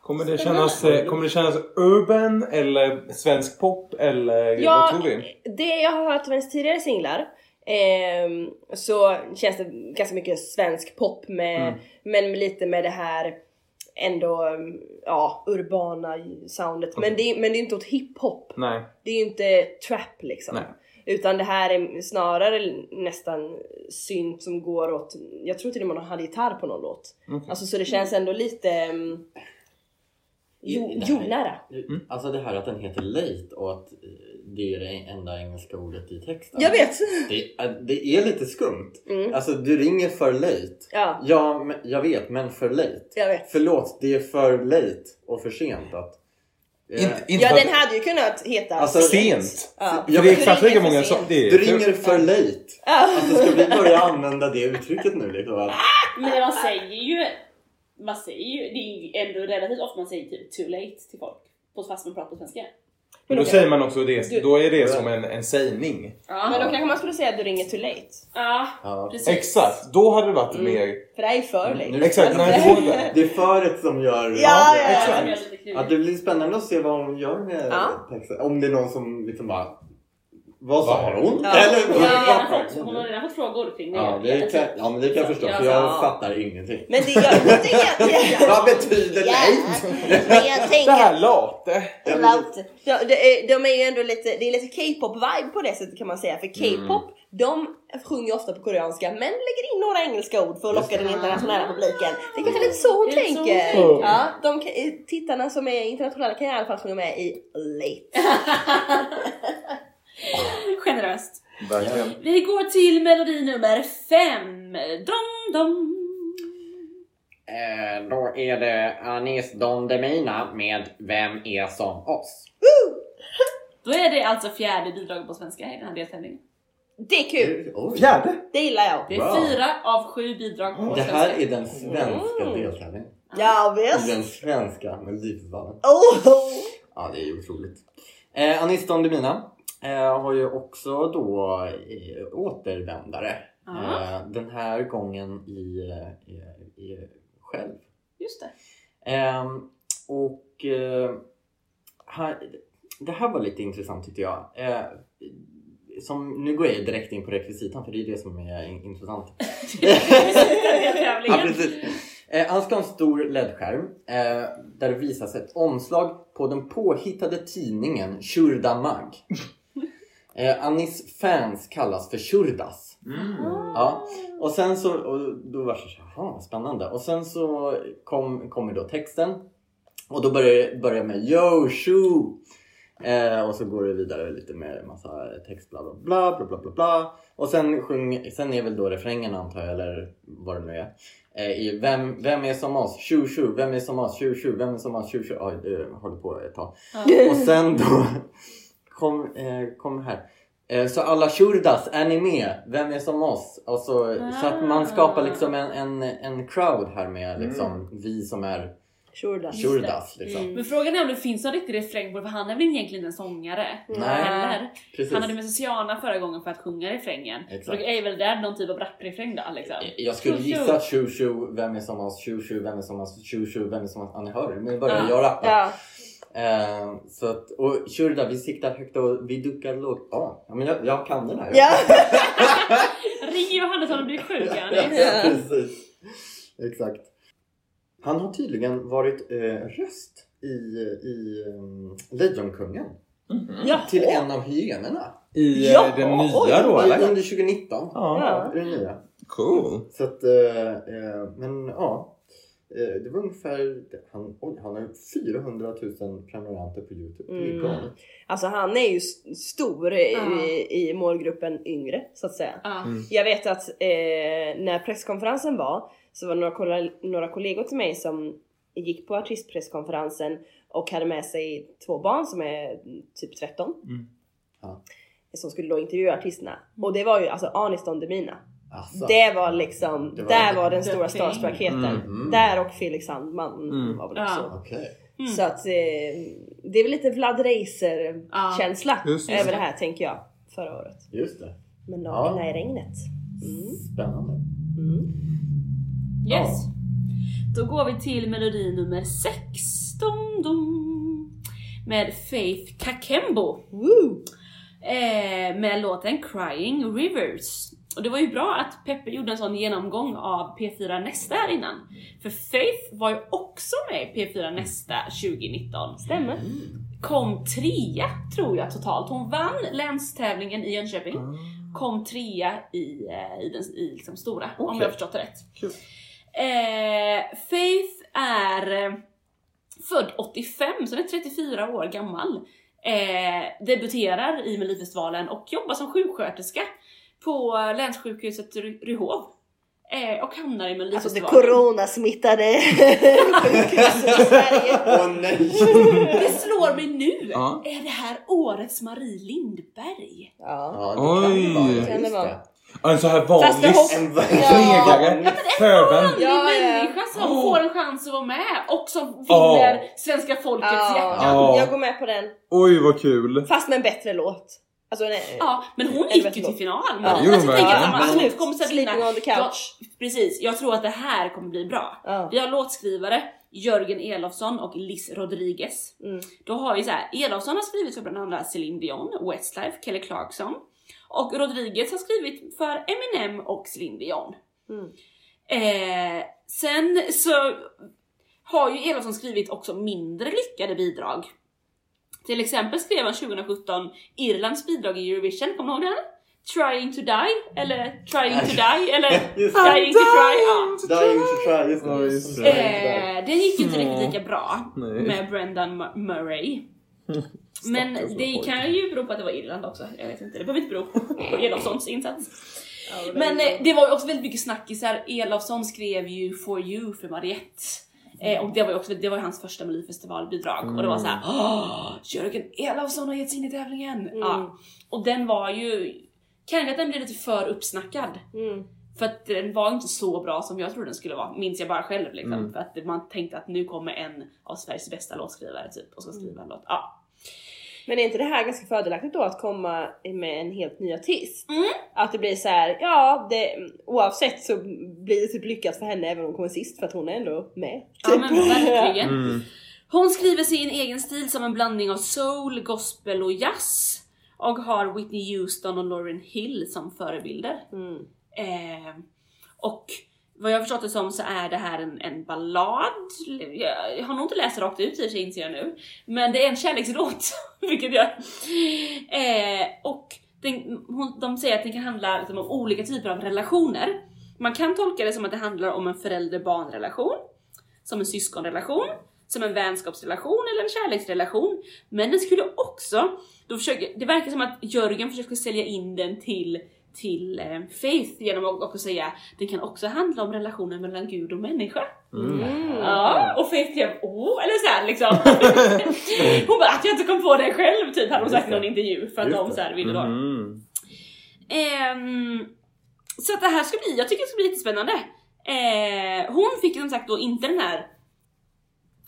Kommer det kännas, eh, kommer det kännas urban eller svensk pop eller Ja, vad tror vi? det jag har hört av hennes tidigare singlar ehm, så känns det ganska mycket svensk pop med, Mm. men lite med det här ändå ja, urbana soundet. Men, det, är- men det är inte åt hiphop. Nej. Det är ju inte trap liksom. Nej. Utan det här är snarare nästan synt som går åt, jag tror till och med hon hade gitarr på någon låt. Okej. Alltså så det känns ändå lite um, jo, jordnära. Alltså det här att den heter late och att eh, det är det enda engelska ordet i texten. Jag vet! Det, är- det är lite skumt. Mm. Alltså du ringer för late. Ja, Ja, men- jag vet, men för late. jag vet. Förlåt, det är för late och för sent att... Eh, Inte, inte Ja för den hade ju kunnat heta Alltså, sent. Ja. Ja, För det är men- exakt lika många som... sent. Det är, Du ringer för late. Ja. Alltså ska vi börja använda det uttrycket nu liksom? Men man säger ju, man säger ju, det är ju ändå relativt ofta man säger typ too late till folk. På fast man pratar på svenska. Men då säger man också det, Du- då är det som en, en sägning. Ja. Men då kanske man skulle säga att du ringer too late. Ja, ja. precis. Exakt, då hade det varit Mm. mer... För det är ju för late. Nu- Exakt, nej det inte. Det är föret som gör... Ja, ja, ja. exakt. det blir spännande att se vad hon gör med Ja. texten. Om det är någon som liksom bara... Vad sa hon? Ja. Eller? Hon har, Ja. redan fått, hon har redan fått frågor kring det. Ja, det kan, ja, men det kan jag förstå för jag Ja. fattar ingenting. Men det jag. <laughs> Vad betyder Ja, Det tänker... här late. Ja, det de är ju ändå lite, det är lite K-pop-vibe på det sättet kan man säga. För K-pop, de sjunger ofta på koreanska men lägger in några engelska ord för att locka den internationella publiken. Det är kanske lite så hon Det så hon tänker. tänker. Ja, de tittarna som är internationella kan i alla fall sjunga med i Late. <laughs> <laughs> <laughs> Generöst. Verkligen. Vi går till melodi nummer fem. Dom, dom. Eh, då är det Anis Don Demina med Vem är som oss? Då är det alltså fjärde bidraget på svenska i den här deltävlingen. Det är kul, Oj. Fjärde? det gillar jag. Det är Wow. fyra av sju bidrag på Det svenska. här är den svenska Mm. deltävlingen. Ja I visst. Den svenska Melodifestivalen. Oh. Ja, det är ju otroligt. Eh, Anis Don Demina eh, har ju också då eh, återvändare. Eh, den här gången i, eh, i, i själv. Just det. Ehm, och eh, här, det här var lite intressant tyckte jag. Eh, som, nu går jag direkt in på rekvisitan för det är det som är in- intressant. <laughs> <laughs> ja, precis. Eh, han ska ha en stor LED-skärm eh, där det visas ett omslag på den påhittade tidningen Shurda Mag. Eh, Anis fans kallas för Shurdas. Ja, och sen så, och då var det så här, spännande. Och sen så kom, kommer då texten. Och då börjar det börjar med Yo, shoo! Eh, och så går det vidare lite med massa text bla bla bla bla bla bla bla. Och sen, sjung, sen är väl då refrängen antar jag eller vad det nu är. Eh, i vem, vem är som oss? Tju tju, vem är som oss? Tju tju, vem är som oss? Tju tju. Oj, det håller på ett tag. Och sen då kom, eh, kom här. Eh, Så alla shurdas, är ni med? Vem är som oss? Och så, så att man skapar liksom en, en, en crowd här med liksom vi som är Shurdas. shurdas. Liksom. Men frågan är om det finns någon riktig refräng på det, för han är väl egentligen en sångare? Nej. Eller? Precis. Han hade med sig Siana förra gången för att sjunga refrängen. Exakt. Så är väl det någon typ av rapprefräng då liksom? Jag skulle Tju, gissa tju. att tju tju, vem är som oss? Tju tju, vem är som oss? Tju tju, vem är som oss? Ja, ni hör, nu börjar Ja. jag rappa. Ja. Eh, så att, och shurda, vi siktar högt och vi duckar lågt. Ja, men jag, jag kan den här. Ja. <laughs> Ring Johannes om du blir sjuk Ja, Annie. <laughs> precis. Exakt. Han har tydligen varit eh, röst i, i um, Lejonkungen. Ja. Till en av hyenorna. I Ja, eh, den oj, nya då eller? Under 2019. Ja. I den nya. Cool. Så att, eh, eh, men ja. Eh, det var ungefär, han, oj, han har 400 000 prenumeranter på Youtube. Mm. Alltså han är ju stor i, i, i målgruppen yngre så att säga. Ja. Jag vet att eh, när presskonferensen var så var det några, några kollegor till mig som gick på artistpresskonferensen och hade med sig två barn som är typ 13. Mm. Ja. Som skulle då intervjua artisterna. Och det var ju alltså Anis Don Demina. Alltså. Det var liksom, Det var där det- var den stora thing. starstruckheten. Mm. Där och Felix Sandman Mm. var väl Ja. också. Okej. Mm. Så att eh, det är väl lite Vlad Reiser Ja. känsla det. över det här tänker jag. Förra året. Just det. Men nakna Ja. i regnet. Mm. Spännande. Mm. Yes. Då går vi till melodi nummer 16. Dum, med Faith Kakembo. Woo! Eh, med låten Crying Rivers. Och det var ju bra att Peppe gjorde en sån genomgång av P4 Nästa här innan. För Faith var ju också med i P4 Nästa 2019. Stämmer. Kom trea tror jag totalt. Hon vann länstävlingen i Jönköping. Kom trea i, eh, i den i liksom stora, om Okej. jag förstått det rätt. Eh, Faith är eh, född 85, så hon är 34 år gammal. Eh, debuterar i Melodifestivalen och jobbar som sjuksköterska på länssjukhuset Ry- Ryhov. Eh, och hamnar i Alltså det Melodifestivalen. coronasmittade sjukhuset i Sverige. <laughs> Åh nej! det slår mig nu! Ja. Är det här årets Marie Lindberg? Ja. Ja, det kan det vara. Oj. ja, Kan det vara. Ja, En så här vanlig En knegare. Föben. vanlig Ja, ja. människa som Oh. får en chans att vara med och som vinner Ja. svenska folkets Ja, hjärta. Ja. jag går med på den. Oj vad kul. Fast med en bättre låt. Alltså, nej. Ja, men hon gick ju till final. Ja. Alltså, tänker jag samma, Absolut. hon kommer säkert vinna. Sleeping on the couch. Ja, precis, jag tror att det här kommer bli bra. Ja. Vi har låtskrivare Jörgen Elofsson och Liz Rodriguez. Mm. Då har vi så här, Elofsson har skrivit för bland annat Celine Dion, Westlife, Kelly Clarkson. Och Rodriguez har skrivit för Eminem och Celine Dion. Mm. Eh, sen så har ju Elofsson skrivit också mindre lyckade bidrag. Till exempel skrev han 2017 Irlands bidrag i Eurovision, kommer du ihåg den? Trying to die, eller Trying to die, eller <laughs> Dying to try. Ja. Dying to try, just det. just det. Eh, den gick ju inte Mm. riktigt lika bra Nej. med Brendan Mu- Murray. <laughs> Men det kan ju bero på att det var Irland också. Jag vet inte, det behöver inte bero på <laughs> Elofssons insats. Men eh, det var ju också väldigt mycket snackisar. Elofsson skrev ju For You för Mariette. Eh, och det var ju också det var hans första melodifestivalbidrag och det var såhär Åh, Jörgen Elofsson har gett sig in i tävlingen! Ja. Och den var ju, kanske att den blev lite för uppsnackad. Mm. För att den var inte så bra som jag trodde den skulle vara, minns jag bara själv liksom. Mm. För att man tänkte att nu kommer en av Sveriges bästa låtskrivare typ och ska skriva en låt. Ja. Men är inte det här ganska fördelaktigt då att komma med en helt ny artist? Mm. Att det blir så här, ja det, oavsett så blir det typ lyckat för henne även om hon kommer sist för att hon är ändå med. ja men verkligen. Mm. Hon skriver sin egen stil som en blandning av soul, gospel och jazz. Och har Whitney Houston och Lauryn Hill som förebilder. Mm. Eh, och vad jag förstått det som så är det här en, en ballad. Jag, jag har nog inte läst det rakt ut i och för sig inser jag nu. Men det är en kärlekslåt, <laughs> vilket jag... Eh, och den, hon, de säger att den kan handla liksom, om olika typer av relationer. Man kan tolka det som att det handlar om en förälder-barn relation, som en syskonrelation, som en vänskapsrelation eller en kärleksrelation. Men den skulle också, då försöker, det verkar som att Jörgen försöker sälja in den till till eh, Faith genom att också säga det kan också handla om relationen mellan Gud och människa. Ja, och Faith blev åh, eller såhär liksom. <laughs> hon bara att jag inte kom på det själv typ hade hon sagt i någon intervju för att Just de det. så här ville då. Mm. Ehm, så att det här ska bli, jag tycker det ska bli jättespännande. Eh, hon fick som sagt då inte den här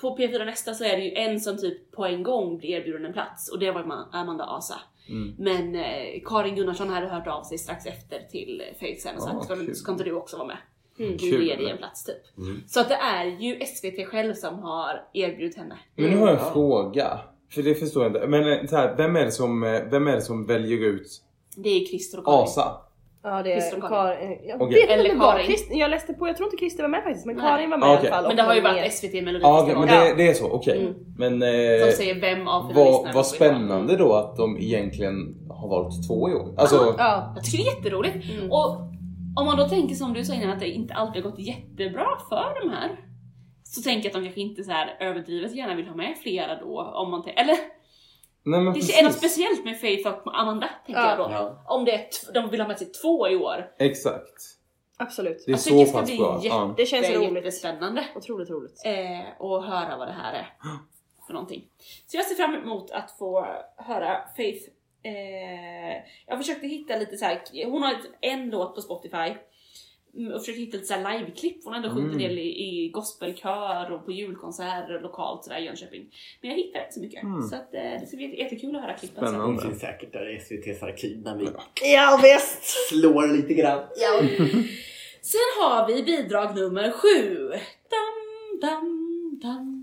på P4 Nästa så är det ju en som typ på en gång blir erbjuden en plats och det var Ma- Amanda Asa. Mm. Men eh, Karin Gunnarsson hade hört av sig strax efter till sen och sagt Ah, ska, inte du också vara med? Mm. Du Kul. ger dig en plats typ. Mm. Så att det är ju SVT själv som har erbjudit henne. Men nu har jag en Ja. fråga. För det förstår jag inte. Men eh, så här, vem, är det som, eh, vem är det som väljer ut Det är Christer och Karin. Asa? Ja det är Karin. Jag Okej. vet inte Eller det var Karin. Christer. Jag läste på, jag tror inte Christer var med faktiskt men Nej. Karin var med Okej. i alla fall. Men det har ju varit SVT Ja, okej, Melodifestivalen men det, det är så, okej. Mm. Men som eh, säger vem av vad, vad spännande då att de egentligen har valt två i år. Alltså, Ja. Jag tycker det är jätteroligt. Mm. Och om man då tänker som du sa innan att det inte alltid har gått jättebra för de här. Så tänker jag att de kanske inte så här överdrivet gärna vill ha med flera då. Om man eller nej men det är något precis. speciellt med Faith och Amanda tänker Ja. jag då. Ja. Om det är de vill ha med sig två i år. Exakt. Absolut. Det är tycker så det ska pass bli bra. jätte- Ja. Det känns roligt. jättespännande. Otroligt roligt. Eh, och höra vad det här är för någonting. Så jag ser fram emot att få höra Faith. Eh, jag försökte hitta lite så här. hon har en låt på Spotify. Och försökte hitta lite liveklipp. Hon har ändå sjungit en Mm. del i, i gospelkör och på julkonserter lokalt sådär i Jönköping. Men jag hittade inte så mycket. Mm. Så att, eh, det ska bli jätte- jättekul att höra klippen sen. Spännande. Hon finns säkert där i SVT's arkiv när vi <laughs> Ja visst! slår lite grann. <laughs> Sen har vi bidrag nummer sju. Dam, dam, dam.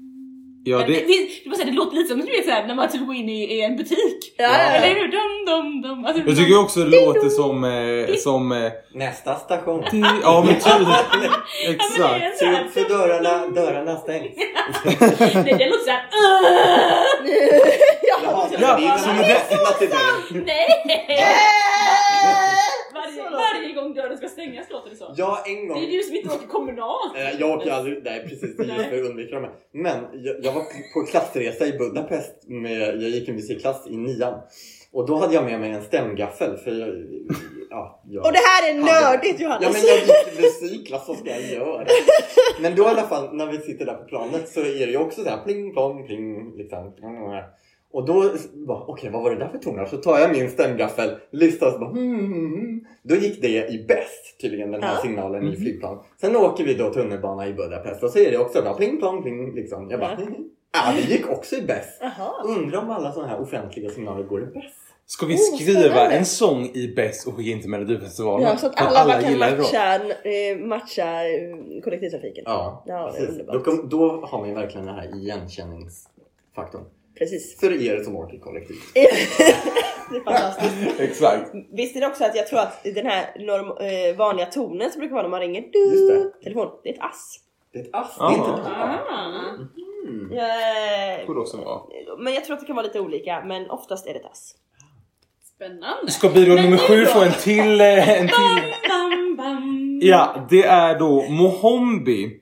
Ja, det, det, det, säga, det låter lite som du vet, såhär, när man typ går in i, i en butik. Ja, ja, Eller hur? Dum, dum, dum. Alltså, jag tycker också det låter som... Eh, som eh, Nästa station. ja men typ. <laughs> Ja, men det är Exakt. så Se upp för dörrarna, dörrarna stängs. <laughs> Nej, det låter såhär <laughs> det det- dig. Varje, gång dörren ska stängas låter det så. Ja, en gång. Det är du som inte åker kommunalt. Eh, Jag åker aldrig, nej precis, det är just för att undvika dem. här. Men jag, jag var på klassresa i Budapest, med, jag gick en musikklass i nian. Och då hade jag med mig en stämgaffel för jag, ja, jag Och det här är nördigt Ja Johannes! men jag gick i musikklass, vad ska jag göra? Men då i alla fall när vi sitter där på planet så är det ju också så här pling plong pling liksom. Och då okej vad var det där för toner? Så tar jag min stämgaffel, lyssnar och så bara hmm, hmm, hmm. Då gick det i bäst tydligen den här Ja. signalen i flygplan. Sen åker vi då tunnelbana i Budapest och så är det också bara pling plong pling liksom. Jag bara, Ja. ja det gick också i bäst. Undrar om alla sådana här offentliga signaler går i bäst. Ska vi Oh, skriva spännande. en sång i Bäst och skicka in till Melodifestivalen? Ja, så att alla, bara kan matcha, eh, matcha eh, kollektivtrafiken. Ja, Ja, det är precis. underbart. Då, då har man ju verkligen den här igenkänningsfaktorn. Precis. För er som åker kollektivt. <laughs> det är fantastiskt. <laughs> Exakt. Visst är det också att jag tror att den här norm, eh, vanliga tonen som brukar vara när man ringer Just det. telefon, det är ett ass. Det är ett ass, det är inte ett. Ah. Mm. Eh, Borde också vara. men jag tror att det kan vara lite olika, men oftast är det ett ass. Spännande. Ska Men nummer nu sju då? få en till, eh, en till Bam, bam. Ja, det är då Mohombi.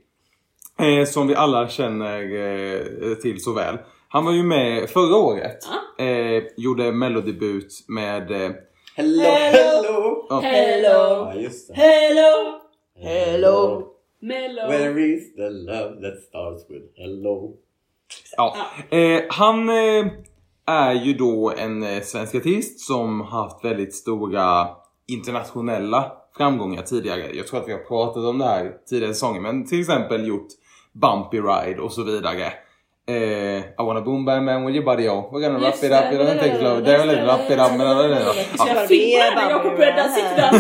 Eh, som vi alla känner eh, till så väl. Han var ju med förra året. Eh, gjorde mellodebut med... Eh, Hello, Hello. hello! ja, Hello, det. hello, Hello. mellow. Where is the love that starts with hello? ja. Eh, han eh, är ju då en eh, svensk artist som haft väldigt stora internationella framgångar tidigare. Jag tror att vi har pratat om det här tidigare säsonger men till exempel gjort Bumpy Ride och så vidare. Eh, I wanna boom bang bang with your body oh. We're gonna wrap it up, det. you don't take it slow. There a little wrap it up. filmar när Jakob Bredda sitter.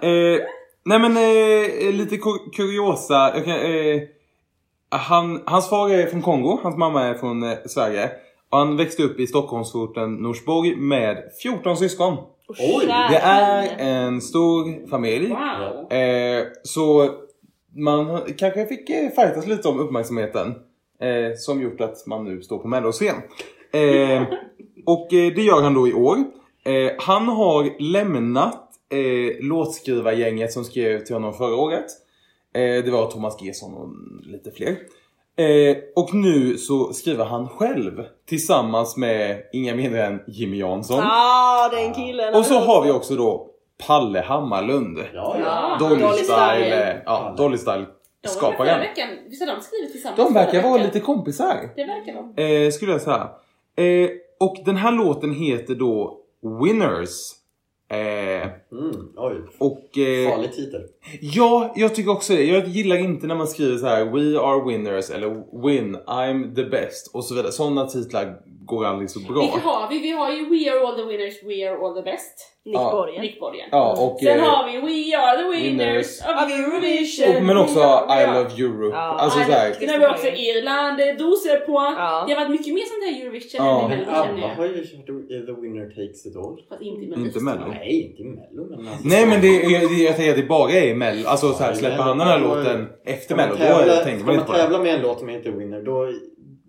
<laughs> Eh, nej men eh, lite kur- kuriosa. Jag kan, eh, han, hans far är från Kongo, hans mamma är från eh, Sverige. Och han växte upp i Stockholmsforten Norsborg med 14 syskon. Oj! Det är en stor familj. Wow. Eh, så man kanske fick eh, fightas lite om uppmärksamheten. Eh, som gjort att man nu står på melloscen. Eh, och eh, det gör han då i år. Eh, han har lämnat eh, låtskrivargänget som skrev till honom förra året. Eh, det var Thomas Gesson och lite fler. Eh, och nu så skriver han själv tillsammans med inga mindre än Jimmy Jansson. Ah, den killen. Och så har vi också då Palle Hammarlund. Ja, Ja. Dolly, Dolly Style, Style. ja, Dolly Style De var med skaparen. förra veckan. Visst har de skrivit tillsammans De verkar vara lite kompisar. Det verkar de. Eh, skulle jag säga. Eh, och den här låten heter då Winners. Eh, Mm, oj. och eh, Farlig titel. ja, jag tycker också det. Jag gillar inte när man skriver så här We are winners eller Win, I'm the best och så vidare. Sådana titlar går aldrig så bra. Vilka har vi? Vi har ju We are all the winners, we are all the best. Nick Ja. Borgen. Nick Borgen. Ja, och, Sen eh, har vi We are the winners winners of Eurovision. och, men också. I love Europe. Ja, alltså I så här, Sen har vi också Irland, eh, doser på. Ja. Det har varit mycket mer sånt här Eurovision Ja. än i Men jag. har ju kört The Winner Takes It All. Fast inte i Inte. Mello. Nej, inte i Mello men alltså. Nej men det, jag, jag tänker att det bara är Mello. Alltså så här, släpper han den här låten efter Ska Mello man då tänker ska man man inte på det. tävla med en låt som heter Winner då,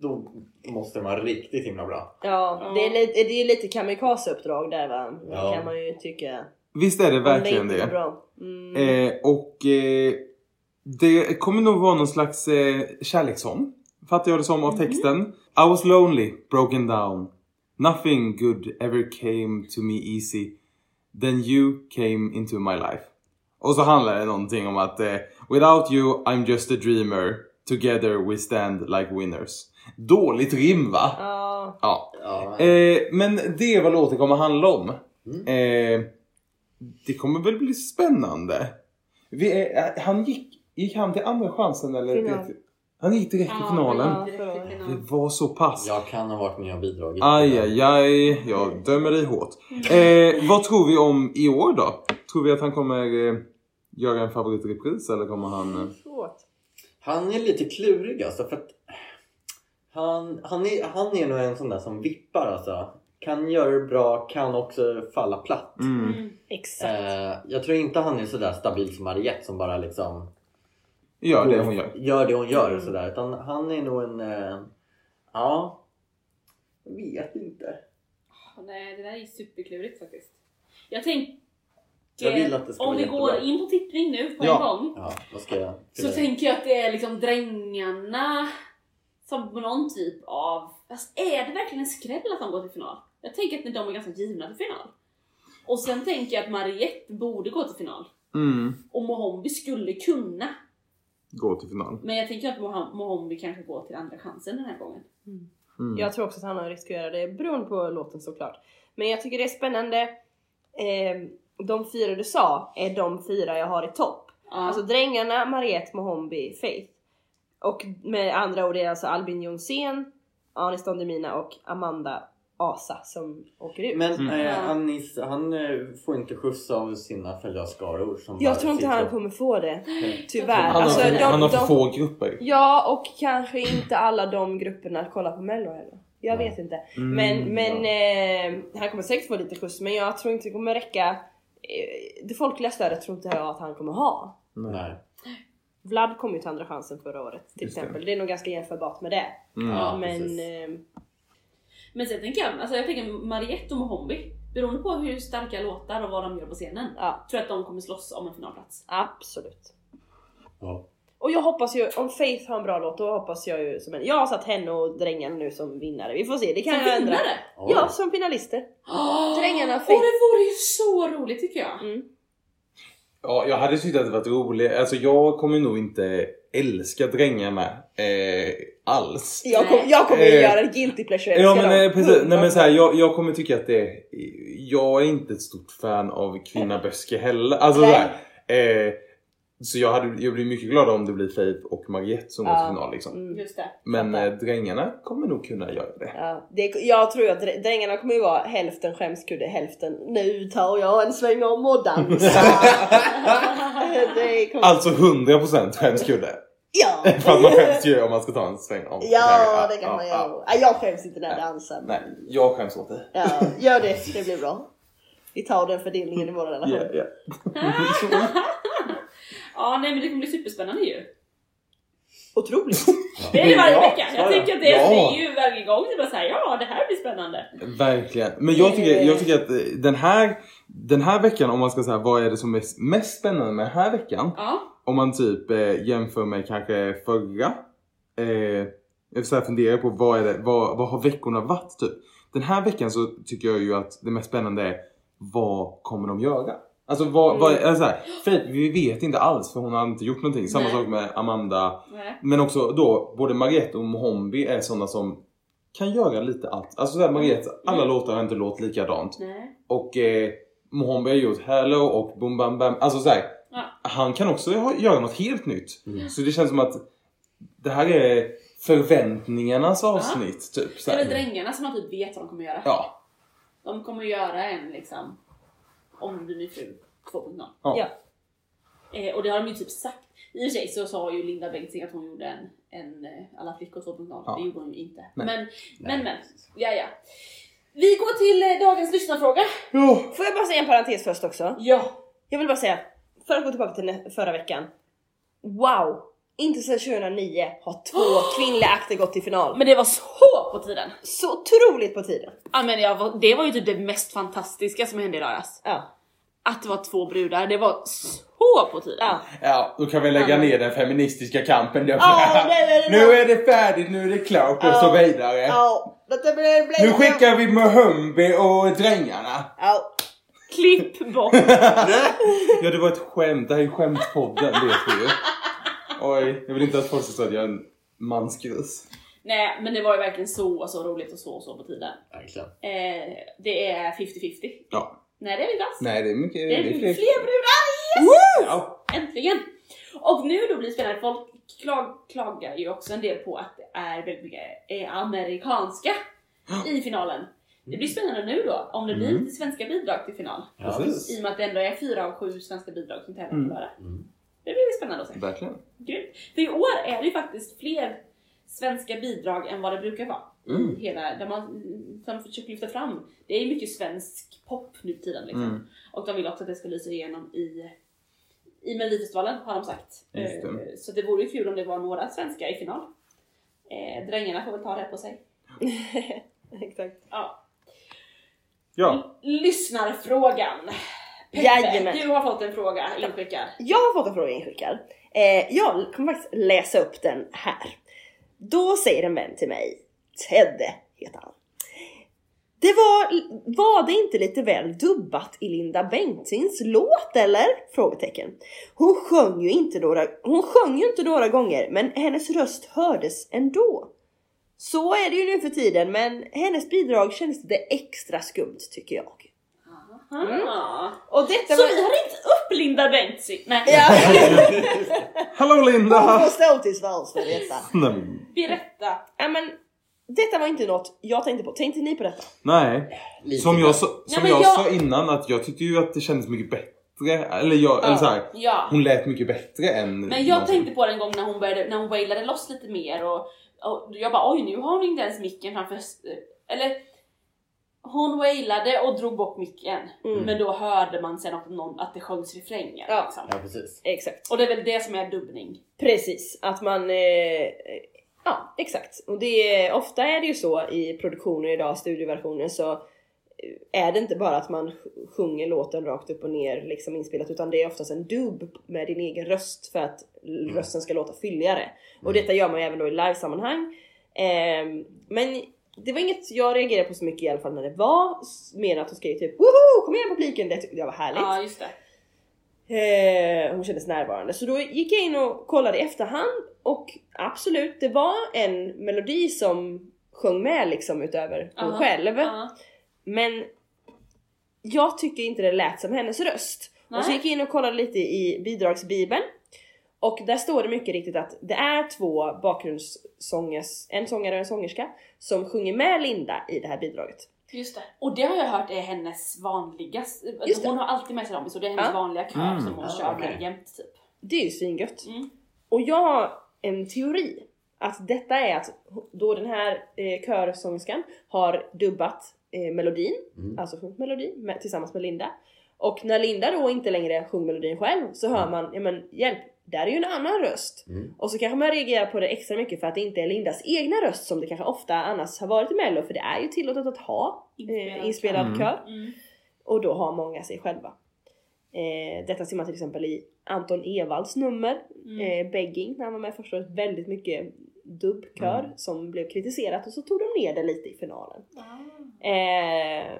då måste vara riktigt himla bra. Ja, det är lite, det är lite kamikazeuppdrag där va? Ja. kan man ju tycka. Visst är det verkligen det. bra. Mm. Eh, och eh, det kommer nog vara någon slags eh, kärlekssång. Fattar jag det som av texten. I was lonely, broken down. Nothing good ever came to me easy. Then you came into my life. Och så handlar det någonting om att eh, Without you I'm just a dreamer. Together we stand like winners. Dåligt rim va? Ja, Ja. Ja, Eh, men det är vad låten kommer handla om. Eh, det kommer väl bli spännande. Vi är, eh, han gick, gick han till andra chansen eller? Final. Han gick direkt till Ja, finalen. ja, direkt till Det var så pass. jag kan ha varit med och bidragit. Aj, aj, aj. Jag dömer dig hårt. Eh, vad tror vi om i år då? Tror vi att han kommer eh, göra en favoritrepris eller kommer han... Eh... Han är lite klurig alltså för att han, han, är, han är nog en sån där som vippar alltså. Kan göra det bra, kan också falla platt. Mm. Mm. Exakt. Eh, jag tror inte han är sådär stabil som Mariette som bara liksom Ja, det hon gör. gör det hon gör Mm. och sådär. Utan han är nog en... Eh, ja, jag vet inte. Nej, det där är superklurigt faktiskt. Jag tänker... Jag vill att det ska om vi går in på tippning nu på Ja. en gång. Ja, vad ska jag... Så tänker jag att det är liksom drängarna som någon typ av... Fast är det verkligen en skräll att de går till final? Jag tänker att de är ganska givna till final. Och sen tänker jag att Mariette borde gå till final. Mm. Och Mohombi skulle kunna. Gå till final. Men jag tänker att Mohombi kanske går till andra chansen den här gången. Mm. Jag tror också att han har risk att göra det beroende på låten såklart. Men jag tycker det är spännande. Eh, de fyra du sa är de fyra jag har i topp. Ja. Alltså Drängarna, Mariette, Mohombi, Faith. Och med andra ord är det alltså Albin Jonsén, Anis Don Demina och Amanda Asa som åker ut. Men Mm. eh, Ja. Anis, han eh, får inte skjuts av sina som bara jag tror inte han och- kommer få det. Tyvärr. Han har, Alltså, de, han har för de, få grupper. Ja, och kanske inte alla de grupperna kollar på mello heller. Jag vet inte. Mm, men men eh, han kommer säkert få lite skjuts men jag tror inte det kommer räcka. Eh, det folkliga stödet tror inte jag att han kommer ha. Nej. Vlad kom ju till andra chansen förra året till Just det. exempel. Det. är nog ganska jämförbart med det. Mm. Ja, men eh, Men sen tänker jag, alltså jag tänker Mariette och Mohombi. Beroende på hur starka låtar och vad de gör på scenen. ja, Tror jag att de kommer slåss om en finalplats. absolut. Ja. Och jag hoppas ju, om Faith har en bra låt, då hoppas jag ju som en... Jag har satt henne och Drängarna nu som vinnare. Vi får se, det kan Som jag ändra. vinnare? Oj. Ja, som finalister. Drängarna Åh, Faith. det vore ju så roligt tycker jag. Mm. Ja, jag hade tyckt att det varit roligt. Alltså jag kommer nog inte älska Drängarna eh, alls. Jag, kom, jag kommer ju Eh, göra guilty pleasure. Ja men eh, precis, nej men så här, jag, jag kommer tycka att det Jag är inte ett stort fan av Kvinna Böske heller. Alltså Nej. sådär. Eh, så jag, hade, jag blir mycket glad om det blir Faith och Mariette som går Ja. till final liksom. Mm. Just det. Men eh, Drängarna kommer nog kunna göra det. Ja, det, jag tror att dr- Drängarna kommer ju vara hälften skämskudde, hälften nu tar jag en sväng om och dansar. <laughs> det kommer... Alltså 100% skämskudde. ja. <laughs> För att man skäms ju om man ska ta en sväng om. ja, det kan ja, man ja. göra. Nej, jag skäms inte när jag dansar. Nej, jag skäms åt dig. Ja, gör det, det blir bra. Vi tar den fördelningen i vår relation. Ja, ja. <laughs> Ja, nej men det kommer bli superspännande ju. Otroligt. <laughs> Det är det varje Ja, vecka. Jag ja, tänker att det, ja. det är ju varje gång det bara såhär, ja det här blir spännande. Verkligen. Men jag tycker, jag tycker att eh, den här, den här veckan, om man ska säga vad är det som är mest spännande med den här veckan? Ja. Om man typ eh, jämför med kanske förra eh, jag så här funderar på vad, är det, vad, vad har veckorna varit typ? Den här veckan så tycker jag ju att det mest spännande är vad kommer de göra? Alltså vad, vad är så här, för vi vet inte alls för hon har inte gjort någonting. Samma Nej. sak med Amanda. Nej. Men också då, både Mariette och Mohombi är sådana som kan göra lite allt. Alltså så här, Mariette, alla Mm. låtar har inte låtit likadant. Nej. Och eh, Mohombi har gjort Hello och Boom Bam Bam. Alltså så här, Ja. han kan också ha, göra något helt nytt. Mm. Så det känns som att det här är förväntningarnas avsnitt. Typ, så Det är väl drängarna som man typ vet vad de kommer göra. Ja. De kommer göra en liksom Om du blir fru 2.0. Ja. Ja. Eh, och det har de ju typ sagt. I och för sig så sa ju Linda Bengtzing att hon gjorde en, en eh, Alla flickor 2.0. Ja. Det gjorde hon ju inte. Nej. Men, men, men. Ja, ja. Vi går till eh, dagens lyssnarfråga. Ja. Får jag bara säga en parentes först också? Ja. Jag vill bara säga, för att gå tillbaka till förra veckan. Wow! Inte sedan 2009 har två <gasps> kvinnliga akter gått till final. Men det var så på tiden. Så otroligt på tiden. Ja, men jag var, det var ju typ det mest fantastiska som hände i lördags. Ja. Att det var två brudar, det var så på tiden. ja. Ja, då kan vi lägga Ja. ner den feministiska kampen. Då. Ja, det är det nu är det färdigt, nu är det klart och Ja. så vidare. Ja, detta blir... blir Nu skickar vi Mohombi och drängarna. Ja. Klipp bort. <laughs> Ja, det var ett skämt. Det här är skämtpodden, vet vi ju. Oj, jag vill inte att folk ska tro att jag är en mansgris. Nej men det var ju verkligen så så roligt och så så på tiden. Verkligen. Eh, det är 50-50. Ja. Nej det är inte alls. Nej, det är mycket... Det är det är fler, fler. brudar! Yes! Ja. Äntligen! Och nu då blir det spännande, folk klag, klagar ju också en del på att det är väldigt mycket eh, amerikanska <gasps> i finalen. Det blir spännande nu då, om det blir Mm. lite svenska bidrag till final. Ja. I och med att det ändå är fyra av sju svenska bidrag som tävlar Mm. på lördag. Mm. Det blir spännande att se. Verkligen. Grymt. För i år är det ju faktiskt fler svenska bidrag än vad det brukar vara. Mm. Hela, där man som försöker lyfta fram. Det är ju mycket svensk pop nu tiden liksom. Mm. Och de vill också att det ska lysa igenom i, i Melodifestivalen har de sagt. Det. Eh, Så det vore ju kul om det var några svenska i final. Eh, drängarna får väl ta det på sig. <laughs> Exakt. Ja. Ja. Lyssnarfrågan. Peppe, Jajamän. du har fått en fråga inskickad. Jag har fått en fråga inskickad. Eh, jag kommer faktiskt läsa upp den här. Då säger en vän till mig, Ted heter han. Det var, var det inte lite väl dubbat i Linda Bengtzings låt eller? Frågetecken. Hon sjöng ju inte några, hon sjöng ju inte några gånger men hennes röst hördes ändå. Så är det ju nu för tiden men hennes bidrag kändes lite extra skumt tycker jag. Aha. Och detta Så var... vi har ringt upp Linda Bengtzing. Nej, Ja! <laughs> Hallå Hon Linda! får stå till svars för detta. <laughs> Nej, berätta. Ja men detta var inte något jag tänkte på. Tänkte ni på detta? Nej. Lite Som jag, sa, Nej, som men jag, jag- sa innan att jag tyckte ju att det kändes mycket bättre. Eller jag, eller så här, Ja. hon lät mycket bättre än Men jag någonsin. tänkte på det en gång när hon började, när hon wailade loss lite mer och, och jag bara oj nu har hon inte ens micken framför eller hon wailade och drog bort micken Mm. men då hörde man sen att, någon, att det sjöngs refränger Ja. liksom. Ja, precis. Exakt. Och det är väl det som är dubbning. Precis, att man... Eh, ja, exakt. Och det är, ofta är det ju så i produktioner idag, studioversioner, så eh, är det inte bara att man sj- sjunger låten rakt upp och ner liksom inspelat utan det är oftast en dubb med din egen röst för att rösten ska låta fylligare. Och detta gör man ju även då i livesammanhang. Ehm, men det var inget jag reagerade på så mycket i alla fall när det var mer att hon skrev typ woho kom igen publiken, det tyckte jag var härligt. Ja just det. Eh, hon kändes närvarande. Så då gick jag in och kollade i efterhand och absolut, det var en melodi som sjöng med liksom utöver hon Ja. själv. Ja. Men jag tycker inte det lät som hennes röst. Och så Nej. gick jag in och kollade lite i bidragsbibeln. Och där står det mycket riktigt att det är två bakgrundssångers, en sångare och en sångerska, som sjunger med Linda i det här bidraget. Just det. Och det har jag hört är hennes Just det. hon har alltid med sig dem så det är hennes Ja. vanliga kör Mm. som hon Ah, kör okej. med jämt typ. Det är ju svingött. Mm. Och jag har en teori att detta är att då den här eh, körsångerskan har dubbat eh, melodin, Mm. alltså sjungit melodin med, tillsammans med Linda. Och när Linda då inte längre sjunger melodin själv så hör man, ja men hjälp, där är ju en annan röst. Mm. Och så kanske man reagerar på det extra mycket för att det inte är Lindas egna röst som det kanske ofta annars har varit i mello för det är ju tillåtet att ha Inspelad eh, inspelad kör. kör. Mm. Och då har många sig själva. Eh, detta ser man till exempel i Anton Ewalds nummer, Mm. eh, Begging, när han var med första året, väldigt mycket dubbkör Mm. som blev kritiserat och så tog de ner det lite i finalen. Eh,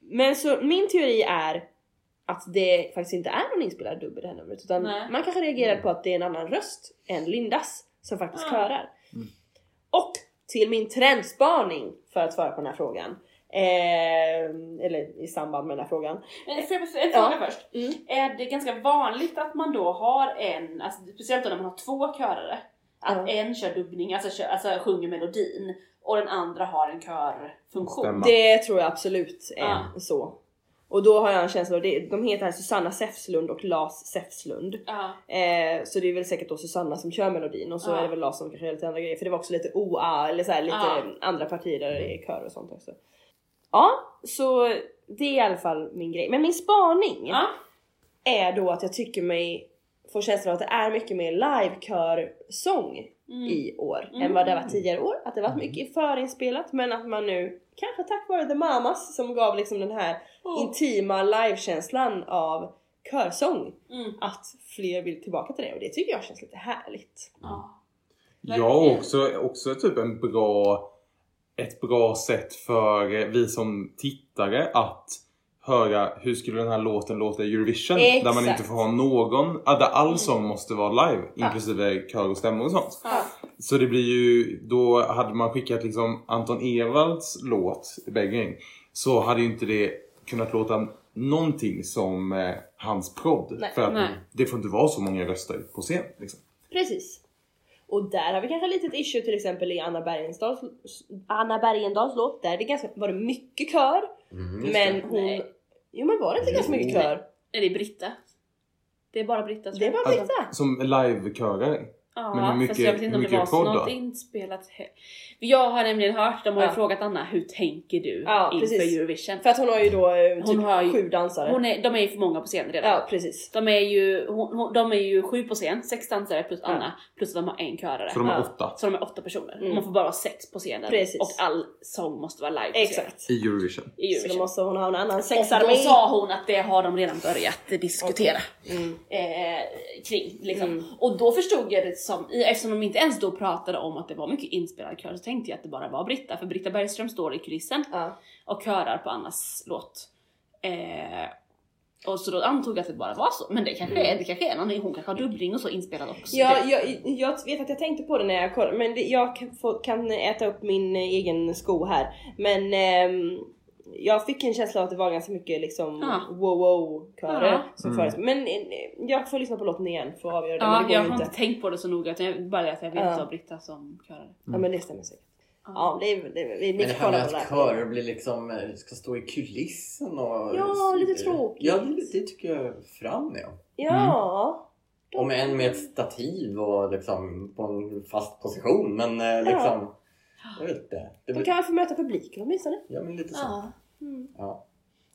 men så min teori är att det faktiskt inte är någon inspelad dubb i det här numret utan Nej. man kanske reagerar på att det är en annan röst än Lindas som faktiskt Ah. körar. Mm. Och till min trendspaning för att svara på den här frågan. Eh, eller i samband med den här frågan. Men får jag en fråga Ja. först. Mm. Är det ganska vanligt att man då har en, alltså, speciellt då när man har två körare, att Ja. en kör dubbning, alltså, kör, alltså sjunger melodin och den andra har en körfunktion? Stämma. Det tror jag absolut är Ja. så. Och då har jag en känsla av det. De heter här Susanna Säfslund och Lars Säfslund. Ja. Eh, så det är väl säkert då Susanna som kör melodin och så Ja. är det väl Lars som kanske gör lite andra grejer för det var också lite OA eller så här, lite Ja. andra partier där det är kör och sånt också. Ja, så det är i alla fall min grej. Men min spaning är då att jag tycker mig få känslan av att det är mycket mer livekörsång Mm. i år Mm. än vad det var tidigare år. Att det var mycket förinspelat men att man nu, kanske tack vare The Mamas som gav liksom den här Oh. intima livekänslan av körsång, Mm. att fler vill tillbaka till det och det tycker jag känns lite härligt. Ja. Ja, också, också typ en bra, ett bra sätt för vi som tittare att höra hur skulle den här låten låta i Eurovision? Exakt. Där man inte får ha någon, där all sång måste vara live, Ja. inklusive kör och stämmor och sånt. Ja. Så det blir ju, då hade man skickat liksom Anton Ewalds låt, Begging, så hade ju inte det kunnat låta någonting som eh, hans prodd. Nej. för att Nej. det får inte vara så många röster på scen. Liksom. Precis. Och där har vi kanske ett litet issue till exempel i Anna Bergendahls, Anna Bergendahls låt. Där det ganska, var det mycket kör. Mm, men det. hon... Nej. Jo men var det inte ganska mycket kör? Nej, det är Britta. Det är bara Britta tror Det är bara Britta. Som livekörare. Ja, Men hur mycket- fast jag vet inte om det var podd något då? inspelat. Jag har nämligen hört, de har ju Ja. frågat Anna, hur tänker du Ja, inför precis. Eurovision? För att hon har ju då eh, typ Hon har ju- sju dansare. Hon är, de är ju för många på scen redan. Ja precis. De är ju, hon, hon, de är ju sju på scen, sex dansare plus Ja. Anna, plus att de har en körare. Så de har Ja. åtta Så de är åtta personer. Mm. Man får bara vara sex på scenen. Precis. Och all sång måste vara live. Exakt. i Eurovision. I Så då Eurovision. måste hon ha en annan Och sexarmé. då sa hon att det har de redan börjat diskutera. Mm. eh, kring. Liksom. Mm. Och då förstod jag det som, eftersom de inte ens då pratade om att det var mycket inspelad kör så tänkte jag att det bara var Britta, för Britta Bergström står i kulissen Ja. och körar på Annas låt. Eh, och så då antog jag att det bara var så, men det kanske är, det kanske är någon, hon kanske har dubbling och så inspelad också. Ja, jag, jag vet att jag tänkte på det när jag kollade, men det, jag kan, få, kan äta upp min eh, egen sko här. Men ehm, jag fick en känsla av att det var ganska mycket liksom Ja. wow wow körer Ja. som Mm. fördes. Men eh, jag får lyssna på låten igen för att avgöra det. ja, men det jag har inte. inte tänkt på det så noga, utan jag, bara det att jag vet Ja. att det var Britta som körade. Ja men det stämmer säkert. Ja, det är, det är, vi, Men det här med att körer blir liksom, eh, ska stå i kulissen och... Ja, lite tråkigt. Ja, det, det tycker jag fram med. Ja. Om än med ett stativ och liksom på en fast position. Men eh, liksom... Jag vet inte. Det De kan väl få möta publiken åtminstone. ja, men lite så. Ja, Mm. Ja.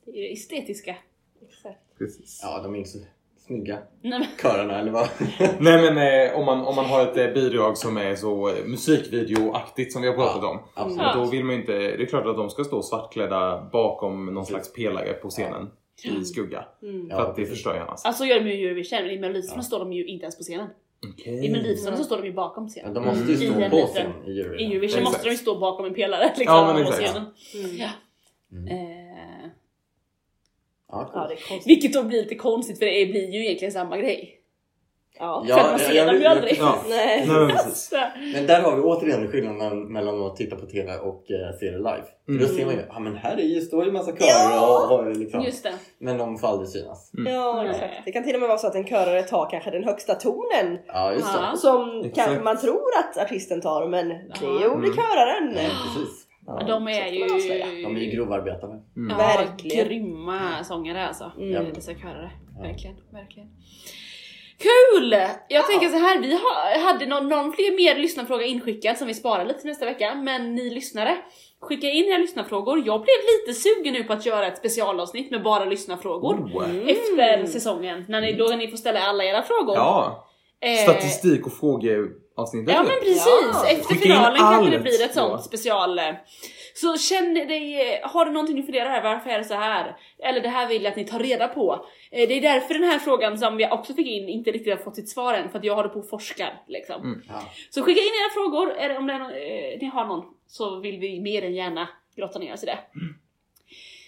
det är det estetiska. Exakt. Precis. ja, de är inte så snygga. Nej, men, Körerna eller vad? <laughs> Nej men eh, om, man, om man har ett eh, bidrag som är så eh, musikvideoaktigt som vi har pratat Ja, om. Absolut. Ja. Då vill man ju inte, det är klart att de ska stå svartklädda bakom någon slags pelare på scenen i skugga. Mm. Ja, för att det förstör ju annars. alltså gör de ju i Eurovision, men i Melodifestivalen Ja. står de ju inte ens på scenen. Okej. I Melodifestivalen så står de ju bakom Ja, scenen. de måste ju Mm. stå I på liten- scen i I Eurovision. Eurovision Exakt. måste de ju stå bakom en pelare liksom, Ja, men på scenen. Mm. Ja. Mm. Eh, Ja, Ja, cool. det är konstigt. vilket då blir lite konstigt för det blir ju egentligen samma grej. Ja. För att man ser dem ju aldrig. Ja. <laughs> Nej. Nej men precis. Så, Men där har vi återigen skillnaden mellan att titta på TV och eh, se det live. För Då Mm. ser man ju, ja men här är ju, står ju en massa körer Ja! och, och liksom. just det. Men de får aldrig synas. Ja Nej. exakt. Det kan till och med vara så att en körare tar kanske den högsta tonen Ja, just det. Ja. som Exakt. kanske man tror att artisten tar men det Ja. gjorde Mm. köraren. Ja, precis. Ja, de är ju... De är ju grovarbetare. Mm. Ja, Verkligen. grymma sångare alltså. Mm. Mm. Dessa körare. Ja. Verkligen, verkligen. Kul! Jag tänker så här, vi ha, hade någon, någon fler mer lyssnarfråga inskickad som vi sparar lite till nästa vecka, men ni lyssnare, skicka in era lyssnarfrågor. Jag blev lite sugen nu på att göra ett specialavsnitt med bara lyssnarfrågor. Oh. Mm. Efter säsongen, när ni, då ni får ställa alla era frågor. Ja. Eh, Statistik och frågeavsnittet. Ja men precis, Ja. efter finalen kanske det blir ett sånt special. eh. Så känn dig, eh, har du någonting du funderar över, varför är det så här? Eller det här vill jag att ni tar reda på. Eh, Det är därför den här frågan som vi också fick in inte riktigt har fått sitt svar än, för att jag håller på och forskar liksom. Mm. Ja. Så skicka in era frågor, eller om det någon, eh, ni har någon, så vill vi mer än gärna grotta ner oss i det.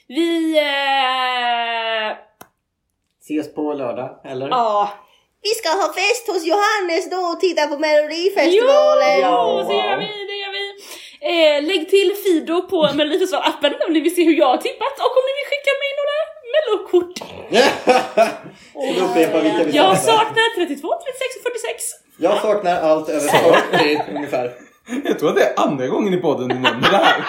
Vi... Eh, Ses på lördag, eller? ja, Vi ska ha fest hos Johannes då och titta på Melodifestivalen. Jo, så wow. gör vi, det gör vi. Eh, lägg till Fido på Melodifestivalappen om ni vill se hur jag har tippat och om ni vill skicka mig några mellokort. <laughs> Ska vi upprepa vilka vi Jag saknar? saknar 32, 36 och 46. Jag saknar allt över 40 <laughs> ungefär. Jag tror att det är andra gången i podden du nämner det här. <laughs>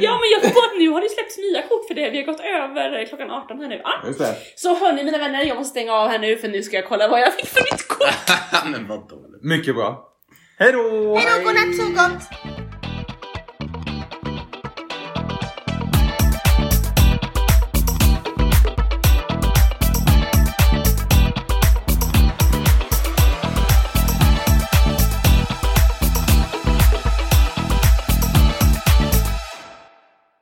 Ja men jag kom på att nu har det släppts nya kort för det, vi har gått över klockan 18 här nu. Ah. Just det. Så hörni mina vänner, jag måste stänga av här nu för nu ska jag kolla vad jag fick för mitt kort. <laughs> Men vad dåligt. Mycket bra. Hej då! Hejdå, godnatt, sov gott!